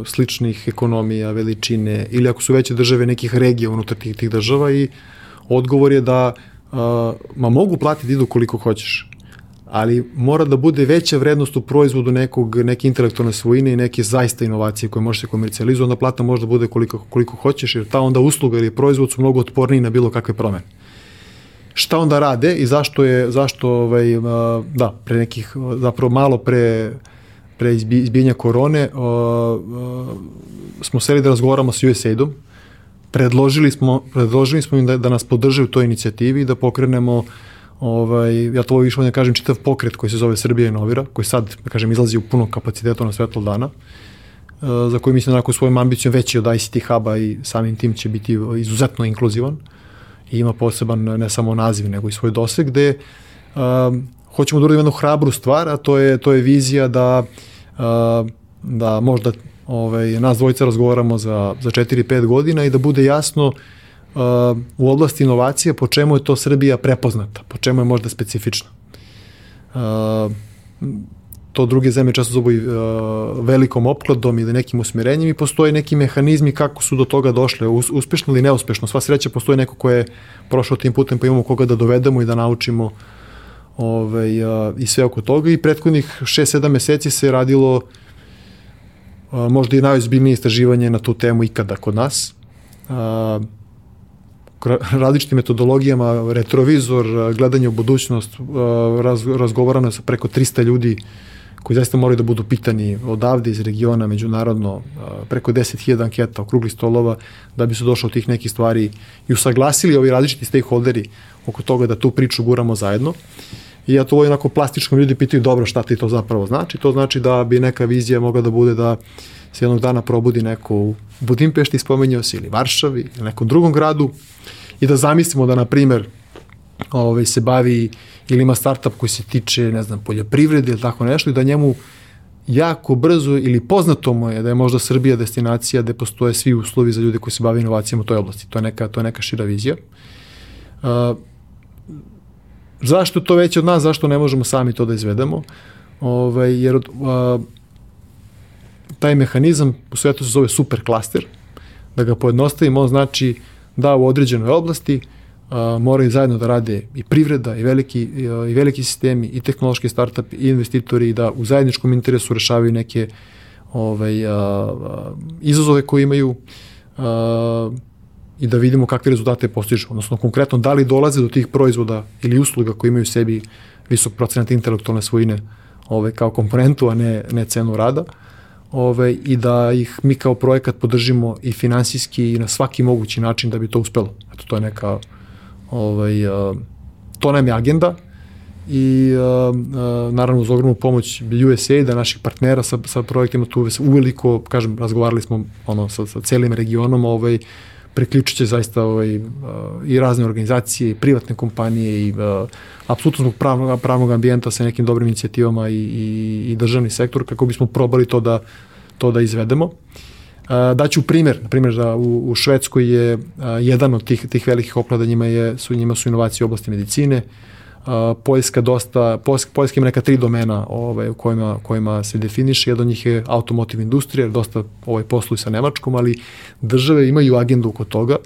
sličnih ekonomija, veličine ili ako su veće države nekih regija unutar tih, tih država i odgovor je da ma mogu platiti idu koliko hoćeš ali mora da bude veća vrednost u proizvodu nekog, neke intelektualne svojine i neke zaista inovacije koje može se komercijalizovati, onda plata može da bude koliko, koliko hoćeš, jer ta onda usluga ili proizvod su mnogo otporniji na bilo kakve promene. Šta onda rade i zašto je, zašto, ovaj, da, pre nekih, zapravo malo pre pre izbijenja korone o, o, smo seli da razgovaramo sa USAID-om, predložili smo, predložili smo im da, da nas podrže u toj inicijativi i da pokrenemo ovaj, ja to više da kažem, čitav pokret koji se zove Srbija inovira, koji sad, da kažem, izlazi u punom kapacitetu na svetlo dana, za koji mislim da onako svojom ambicijom veći od ICT huba i samim tim će biti izuzetno inkluzivan i ima poseban ne samo naziv nego i svoj doseg gde um, hoćemo da uradimo jednu hrabru stvar, a to je, to je vizija da, da možda ovaj, nas dvojica razgovaramo za, za 4-5 godina i da bude jasno u oblasti inovacije po čemu je to Srbija prepoznata, po čemu je možda specifična. to druge zemlje često zovu uh, velikom opkladom ili nekim usmjerenjem i postoje neki mehanizmi kako su do toga došle, us, uspešno ili neuspešno. Sva sreća postoji neko ko je prošao tim putem pa imamo koga da dovedemo i da naučimo ovaj, uh, i sve oko toga i prethodnih 6-7 meseci se radilo uh, možda i najozbiljnije istraživanje na tu temu ikada kod nas. Uh, različitim metodologijama, retrovizor, gledanje u budućnost, raz, razgovarano sa preko 300 ljudi koji zaista moraju da budu pitani odavde iz regiona, međunarodno, preko 10.000 anketa, okruglih stolova, da bi se došlo tih nekih stvari i usaglasili ovi različiti stakeholderi oko toga da tu priču guramo zajedno. I ja to onako plastično ljudi pitaju dobro šta ti to zapravo znači. To znači da bi neka vizija mogla da bude da se jednog dana probudi neko u Budimpešti, spomenjao se, ili Varšavi, ili nekom drugom gradu, i da zamislimo da, na primer, ovaj, se bavi ili ima startup koji se tiče, ne znam, poljoprivrede ili tako nešto i da njemu jako brzo ili poznato mu je da je možda Srbija destinacija gde postoje svi uslovi za ljude koji se bave inovacijama u toj oblasti. To je neka, to je neka šira vizija. Uh, zašto to već od nas, zašto ne možemo sami to da izvedemo? Ovaj, jer uh, taj mehanizam u svetu se zove super klaster. Da ga pojednostavimo, on znači da u određenoj oblasti a, moraju zajedno da rade i privreda i veliki, i, i veliki sistemi i tehnološki startup i investitori da u zajedničkom interesu rešavaju neke ovaj, a, a, izazove koje imaju a, i da vidimo kakve rezultate postižu, odnosno konkretno da li dolaze do tih proizvoda ili usluga koji imaju u sebi visok procenat intelektualne svojine ovaj, kao komponentu, a ne, ne cenu rada ovaj, i da ih mi kao projekat podržimo i finansijski i na svaki mogući način da bi to uspelo. Eto, to je neka, ovaj, uh, to nam je agenda i uh, uh, naravno uz ogromnu pomoć USAID-a, naših partnera sa, sa projektima tu uveliko, kažem, razgovarali smo ono, sa, sa celim regionom, ovaj, priključit će zaista ovaj, uh, i razne organizacije, i privatne kompanije i uh, apsolutno zbog pravnog, pravnog ambijenta sa nekim dobrim inicijativama i, i, i državni sektor kako bismo probali to da, to da izvedemo. Uh, daću primjer, na primjer da u, u Švedskoj je uh, jedan od tih, tih velikih oklada njima, je, su, njima su inovacije u oblasti medicine, Uh, Poljska dosta, Poljska, ima neka tri domena ovaj, u kojima, kojima se definiše, jedan od njih je automotive industrija, dosta ovaj, posluju sa Nemačkom, ali države imaju agendu oko toga,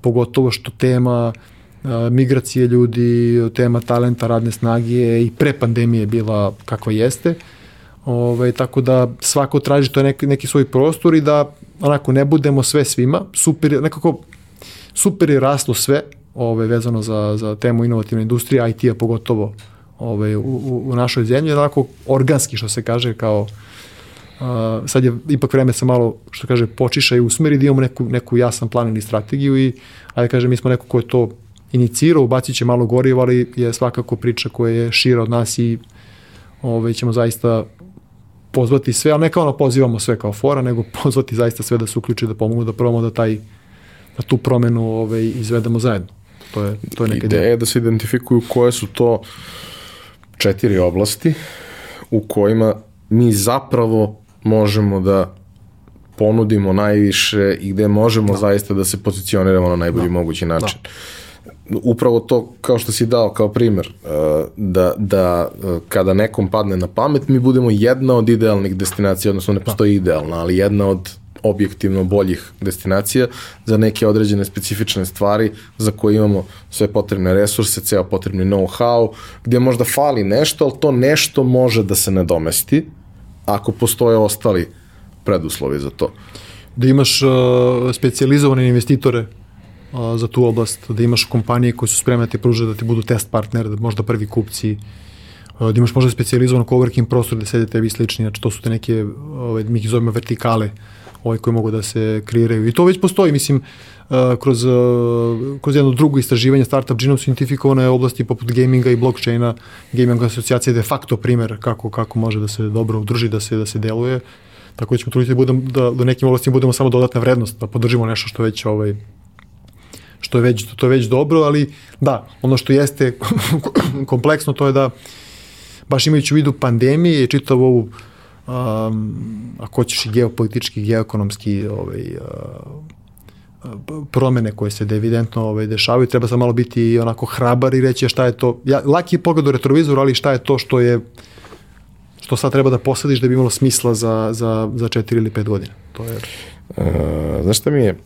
pogotovo što tema migracije ljudi, tema talenta, radne snage i pre pandemije bila kakva jeste, ovaj, tako da svako traži to neki, neki svoj prostor i da onako ne budemo sve svima, super, nekako super je raslo sve, ove, vezano za, za temu inovativne industrije, IT-a pogotovo ove, u, u, u našoj zemlji, onako organski što se kaže kao Uh, sad je ipak vreme se malo, što kaže, počiša i usmeri da imamo neku, neku jasan plan ili strategiju i, ajde kaže, mi smo neko ko je to inicirao, ubacit će malo gorivo, ali je svakako priča koja je šira od nas i ove, ćemo zaista pozvati sve, ali ne kao ono pozivamo sve kao fora, nego pozvati zaista sve da se uključi, da pomogu, da probamo da taj da tu promenu ove, izvedemo zajedno. To je, to je neka ideja. Ideja je da se identifikuju koje su to četiri oblasti u kojima mi zapravo možemo da ponudimo najviše i gde možemo da. zaista da se pozicioniramo na najbolji da. mogući način. Da upravo to kao što si dao kao primer uh, da, da uh, kada nekom padne na pamet mi budemo jedna od idealnih destinacija odnosno ne postoji idealna ali jedna od objektivno boljih destinacija za neke određene specifične stvari za koje imamo sve potrebne resurse, ceo potrebni know-how, gdje možda fali nešto, ali to nešto može da se nadomesti ako postoje ostali preduslovi za to. Da imaš uh, specializovane investitore uh, za tu oblast, da imaš kompanije koje su spremne da ti pruže da ti budu test partner, da možda prvi kupci, uh, da imaš možda specializovan coworking prostor da sede tebi slični, znači to su te neke, ovaj, mi ih zovemo vertikale, uh, ovaj, koji mogu da se kreiraju. I to već postoji, mislim, uh, kroz, uh, kroz jedno drugo istraživanje Startup Genome su identifikovane oblasti poput gaminga i blockchaina, gaming asocijacija je de facto primer kako, kako može da se dobro udruži, da se, da se deluje. Tako da ćemo truditi da, budem, da, da nekim oblastima budemo samo dodatna vrednost, da podržimo nešto što već ovaj, što je već, to je već dobro, ali da, ono što jeste kompleksno to je da baš imajući u vidu pandemije i čitavu ovu um, ako ćeš i geopolitički, geoekonomski ovaj, uh, promene koje se evidentno ovaj, dešavaju, treba samo malo biti onako hrabar i reći šta je to, ja, laki je pogled u retrovizoru, ali šta je to što je što sad treba da posadiš da bi imalo smisla za, za, za 4 ili 5 godina. To je... Uh, znaš šta mi je?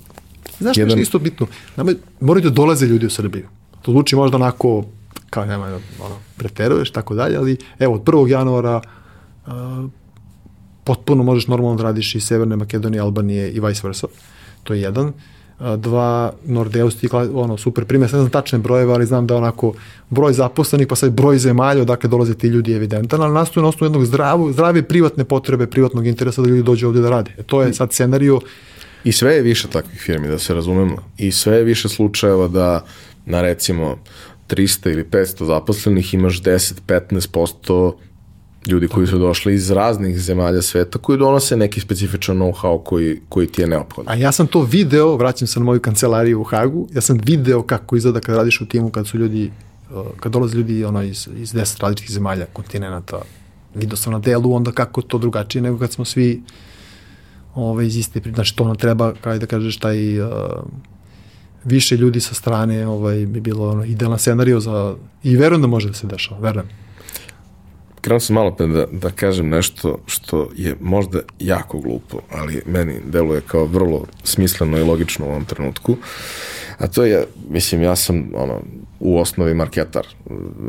Znaš jedan... što je isto bitno? Nama, moraju da dolaze ljudi u Srbiju. To zvuči možda onako, kao nema, ono, preteruješ, tako dalje, ali evo, od 1. januara uh, potpuno možeš normalno da radiš iz Severne Makedonije, Albanije i vice versa. To je jedan. Dva Nordeusti, ono, super primjer, ne znam tačne brojeve, ali znam da onako broj zaposlenih, pa sad broj zemalja, odakle dolaze ti ljudi je evidentan, ali nastoje na osnovu jednog zdravu, zdrave privatne potrebe, privatnog interesa da ljudi dođu ovde da rade. E, to je sad scenario. I sve je više takvih firmi, da se razumemo. I sve je više slučajeva da na recimo 300 ili 500 zaposlenih imaš 10-15% ljudi koji su došli iz raznih zemalja sveta koji donose neki specifičan know-how koji, koji ti je neophodan. A ja sam to video, vraćam se na moju kancelariju u Hagu, ja sam video kako izgleda kad radiš u timu, kad su ljudi, kad dolaze ljudi ono, iz, iz deset različitih zemalja, kontinenta, video sam na delu onda kako to drugačije nego kad smo svi ove, ovaj, iz iste, znači to nam treba, kaj da kažeš, taj uh, više ljudi sa strane ovaj, bi bilo ono, idealan scenario za, i verujem da može da se dešava, verujem krenuo sam malo pa da, da kažem nešto što je možda jako glupo, ali meni deluje kao vrlo smisleno i logično u ovom trenutku. A to je, mislim, ja sam ono, u osnovi marketar,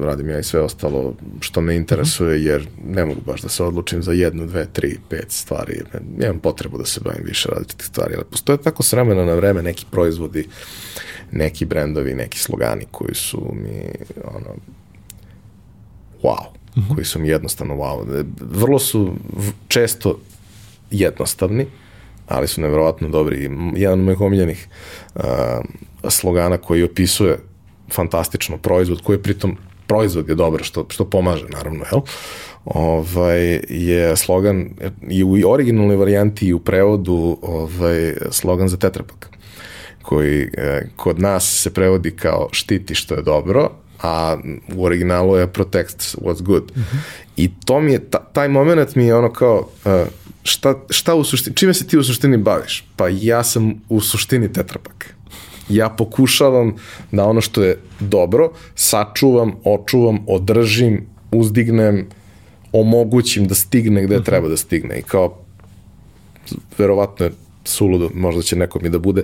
radim ja i sve ostalo što me interesuje, jer ne mogu baš da se odlučim za jednu, dve, tri, pet stvari. Nemam potrebu da se bavim više različitih stvari, ali postoje tako s vremena na vreme neki proizvodi, neki brendovi, neki slogani koji su mi, ono, wow -hmm. koji su mi jednostavno wow. Vrlo su često jednostavni, ali su nevjerovatno dobri. Jedan od mojih omiljenih uh, slogana koji opisuje fantastično proizvod, koji je pritom proizvod je dobar, što, što pomaže, naravno, jel? Ovaj, je slogan i u originalnoj varijanti i u prevodu ovaj, slogan za tetrapak koji eh, kod nas se prevodi kao štiti što je dobro, a u originalu je protect what's good. Mm -hmm. I to mi je, ta, taj moment mi je ono kao, uh, šta, šta u suštini, čime se ti u suštini baviš? Pa ja sam u suštini tetrapak. Ja pokušavam da ono što je dobro, sačuvam, očuvam, održim, uzdignem, omogućim da stigne gde mm -hmm. treba da stigne. I kao, verovatno je suludo, možda će neko mi da bude,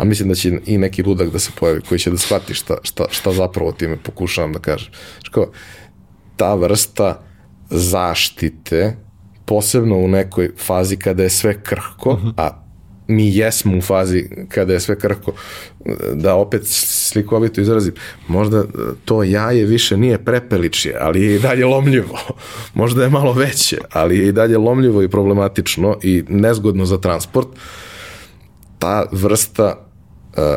a mislim da će i neki ludak da se pojavi koji će da shvati šta, šta, šta zapravo time pokušavam da kažem. Ško, ta vrsta zaštite, posebno u nekoj fazi kada je sve krhko, uh mhm. -huh. a mi jesmo u fazi kada je sve krhko, da opet slikovito izrazim, možda to jaje više nije prepeličje, ali je i dalje lomljivo. Možda je malo veće, ali je i dalje lomljivo i problematično i nezgodno za transport. Ta vrsta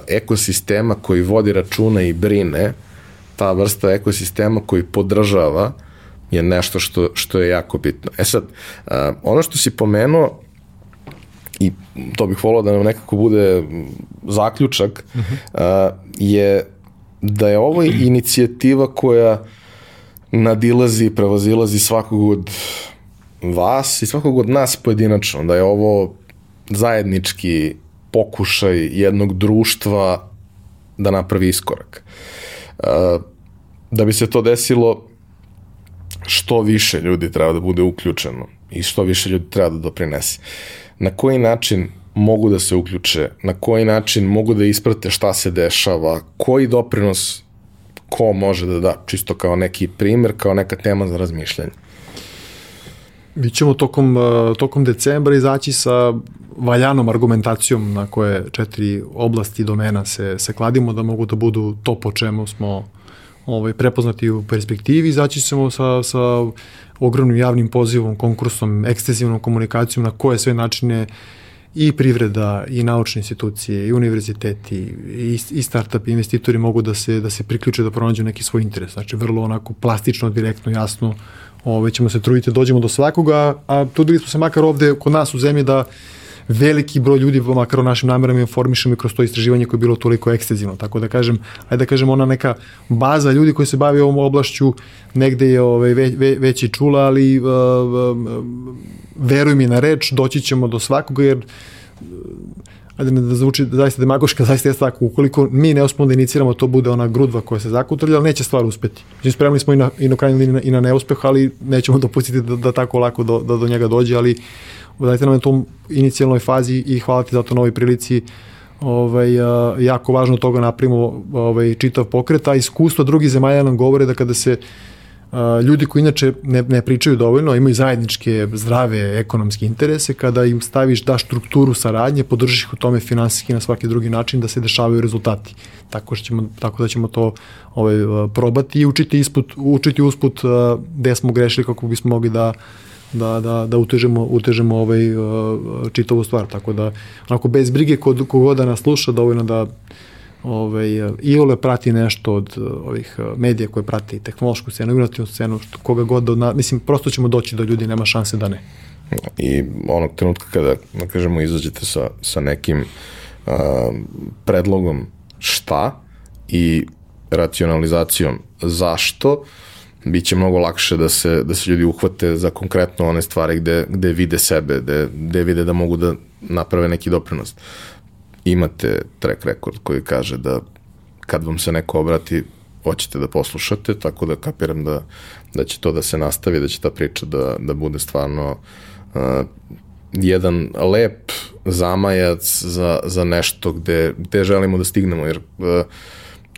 ekosistema koji vodi računa i brine, ta vrsta ekosistema koji podržava je nešto što, što je jako bitno. E sad, e, ono što si pomenuo, i to bih volao da nam nekako bude zaključak, uh -huh. je da je ovo inicijativa koja nadilazi i prevazilazi svakog od vas i svakog od nas pojedinačno, da je ovo zajednički pokušaj jednog društva da napravi iskorak. E, da bi se to desilo, što više ljudi treba da bude uključeno i što više ljudi treba da doprinese. Na koji način mogu da se uključe, na koji način mogu da isprate šta se dešava, koji doprinos ko može da da, čisto kao neki primer, kao neka tema za razmišljanje. Mi ćemo tokom, e, tokom decembra izaći sa valjanom argumentacijom na koje četiri oblasti domena se, se kladimo da mogu da budu to po čemu smo ovaj, prepoznati u perspektivi. Izaći ćemo sa, sa ogromnim javnim pozivom, konkursom, ekstenzivnom komunikacijom na koje sve načine i privreda, i naučne institucije, i univerziteti, i, i startup investitori mogu da se, da se priključe da pronađu neki svoj interes. Znači, vrlo onako plastično, direktno, jasno, ove, ćemo se truditi da dođemo do svakoga, a trudili smo se makar ovde kod nas u zemlji da veliki broj ljudi, makar o našim namerama informišemo i kroz to istraživanje koje je bilo toliko ekstenzivno. Tako da kažem, ajde da kažem, ona neka baza ljudi koji se bavi ovom oblašću negde je ovaj, ve, ve, već i čula, ali uh, uh, veruj mi na reč, doći ćemo do svakoga jer ajde ne da zvuči zaista demagoška, zaista je tako, ukoliko mi ne uspemo da iniciramo, to bude ona grudva koja se zakutrlja, ali neće stvar uspeti. Znači, spremni smo i na, i na krajnju liniju i na neuspeh, ali nećemo dopustiti da, da tako lako do, da do njega dođe, ali dajte nam na tom inicijalnoj fazi i hvala ti za to na ovoj prilici ovaj, jako važno toga napravimo ovaj, čitav pokret, a iskustva drugih zemalja nam govore da kada se ljudi koji inače ne, ne pričaju dovoljno, imaju zajedničke zdrave ekonomske interese, kada im staviš da strukturu saradnje, podržiš ih u tome finansijski na svaki drugi način da se dešavaju rezultati. Tako, ćemo, tako da ćemo to ovaj, probati i učiti, isput, učiti usput gde smo grešili kako bismo mogli da da, da, da utežemo, utežemo ovaj, čitavu stvar. Tako da, onako, bez brige kod kogoda da nas sluša, dovoljno da ovaj, Iole prati nešto od ovih medija koje prati tehnološku scenu, inovativnu scenu, što, koga god, do, mislim, prosto ćemo doći do ljudi, nema šanse da ne. I onog trenutka kada, da kažemo, izađete sa, sa nekim uh, predlogom šta i racionalizacijom zašto, bit će mnogo lakše da se, da se ljudi uhvate za konkretno one stvari gde, gde vide sebe, gde, gde vide da mogu da naprave neki doprinos. Imate track record koji kaže da kad vam se neko obrati, hoćete da poslušate, tako da kapiram da, da će to da se nastavi, da će ta priča da, da bude stvarno uh, jedan lep zamajac za, za nešto gde, gde želimo da stignemo, jer uh,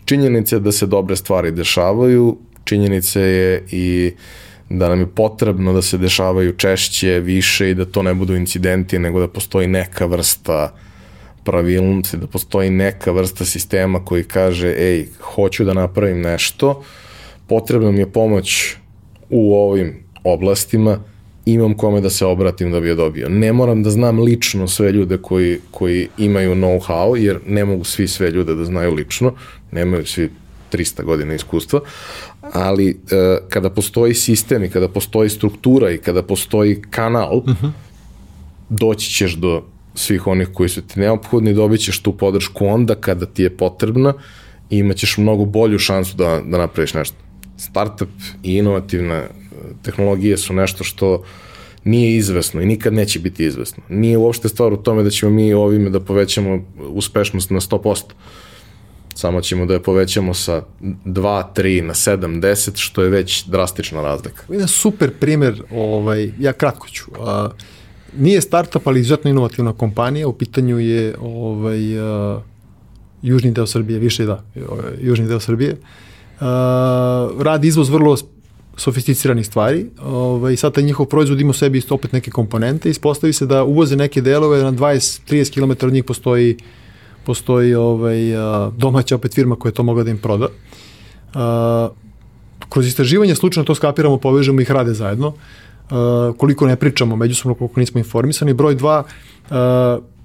činjenica je da se dobre stvari dešavaju, činjenica je i da nam je potrebno da se dešavaju češće, više i da to ne budu incidenti, nego da postoji neka vrsta pravilnosti, da postoji neka vrsta sistema koji kaže, ej, hoću da napravim nešto, potrebna mi je pomoć u ovim oblastima, imam kome da se obratim da bi je dobio. Ne moram da znam lično sve ljude koji, koji imaju know-how, jer ne mogu svi sve ljude da znaju lično, nemaju svi 300 godina iskustva, ali e, kada postoji sistem i kada postoji struktura i kada postoji kanal, uh mhm. -huh. doći ćeš do svih onih koji su ti neophodni, dobit ćeš tu podršku onda kada ti je potrebna i imaćeš mnogo bolju šansu da, da napraviš nešto. Startup i inovativne e, tehnologije su nešto što nije izvesno i nikad neće biti izvesno. Nije uopšte stvar u tome da ćemo mi ovime da povećamo uspešnost na 100% samo ćemo da je povećamo sa 2, 3 na 7, 10, što je već drastična razlika. Jedan super primer, ovaj, ja kratko ću. A, nije startup, ali izuzetno inovativna kompanija, u pitanju je ovaj, a, južni deo Srbije, više da, ovaj, južni deo Srbije. A, radi izvoz vrlo sofisticiranih stvari ovaj, i sad taj njihov proizvod ima u sebi opet neke komponente ispostavi se da uvoze neke delove na 20-30 km od njih postoji uh, postoji ovaj, domaća opet firma koja je to mogla da im proda. Kroz istraživanje slučajno to skapiramo, povežemo ih rade zajedno. Koliko ne pričamo međusobno, koliko nismo informisani. Broj dva,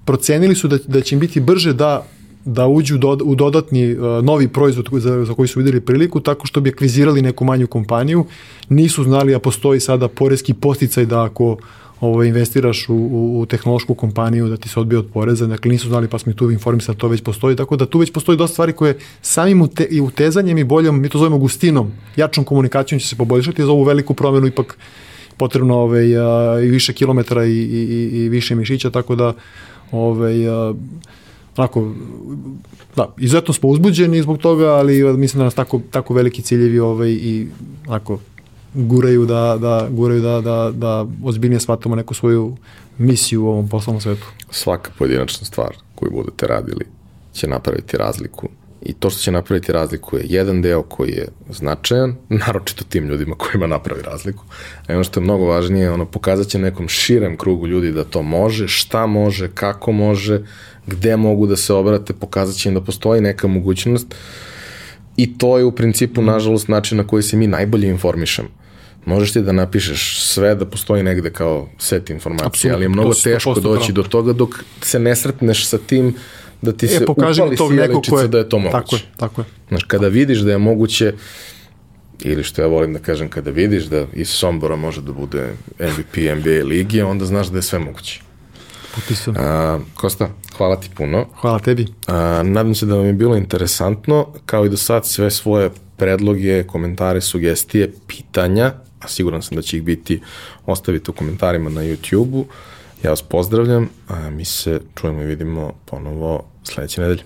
procenili su da, da će im biti brže da da uđu do, u dodatni uh, novi proizvod za, za koji su videli priliku tako što bi akvizirali neku manju kompaniju. Nisu znali, a postoji sada poreski posticaj da ako ovo, investiraš u, u, u tehnološku kompaniju da ti se odbije od poreza, dakle nisu znali pa smo i tu informisali da to već postoji, tako da tu već postoji dosta stvari koje samim ute, i utezanjem i boljom, mi to zovemo gustinom, jačom komunikacijom će se poboljšati, za ovu veliku promenu ipak potrebno ovaj, a, i više kilometara i, i, i više mišića, tako da ovaj, a, onako, da, izuzetno smo uzbuđeni zbog toga, ali mislim da nas tako, tako veliki ciljevi ovaj, i onako, guraju da, da, guraju da, da, da ozbiljnije shvatamo neku svoju misiju u ovom poslovnom svetu. Svaka pojedinačna stvar koju budete radili će napraviti razliku i to što će napraviti razliku je jedan deo koji je značajan, naročito tim ljudima kojima napravi razliku, a ono što je mnogo važnije, ono pokazat će nekom širem krugu ljudi da to može, šta može, kako može, gde mogu da se obrate, pokazat će im da postoji neka mogućnost i to je u principu, nažalost, način na koji se mi najbolje informišemo možeš ti da napišeš sve da postoji negde kao set informacija, Absolutno, ali je mnogo teško doći pravo. do toga dok se ne sretneš sa tim da ti e, se upali sjeličica da je to moguće. Tako je, tako je. Znaš, kada vidiš da je moguće, ili što ja volim da kažem, kada vidiš da iz Sombora može da bude MVP NBA ligi, onda znaš da je sve moguće. Potpisujem. Kosta, hvala ti puno. Hvala tebi. A, nadam se da vam je bilo interesantno. Kao i do sad, sve svoje predloge, komentare, sugestije, pitanja a siguran sam da će ih biti, ostavite u komentarima na YouTube-u Ja vas pozdravljam, a mi se čujemo i vidimo ponovo sledeće nedelje.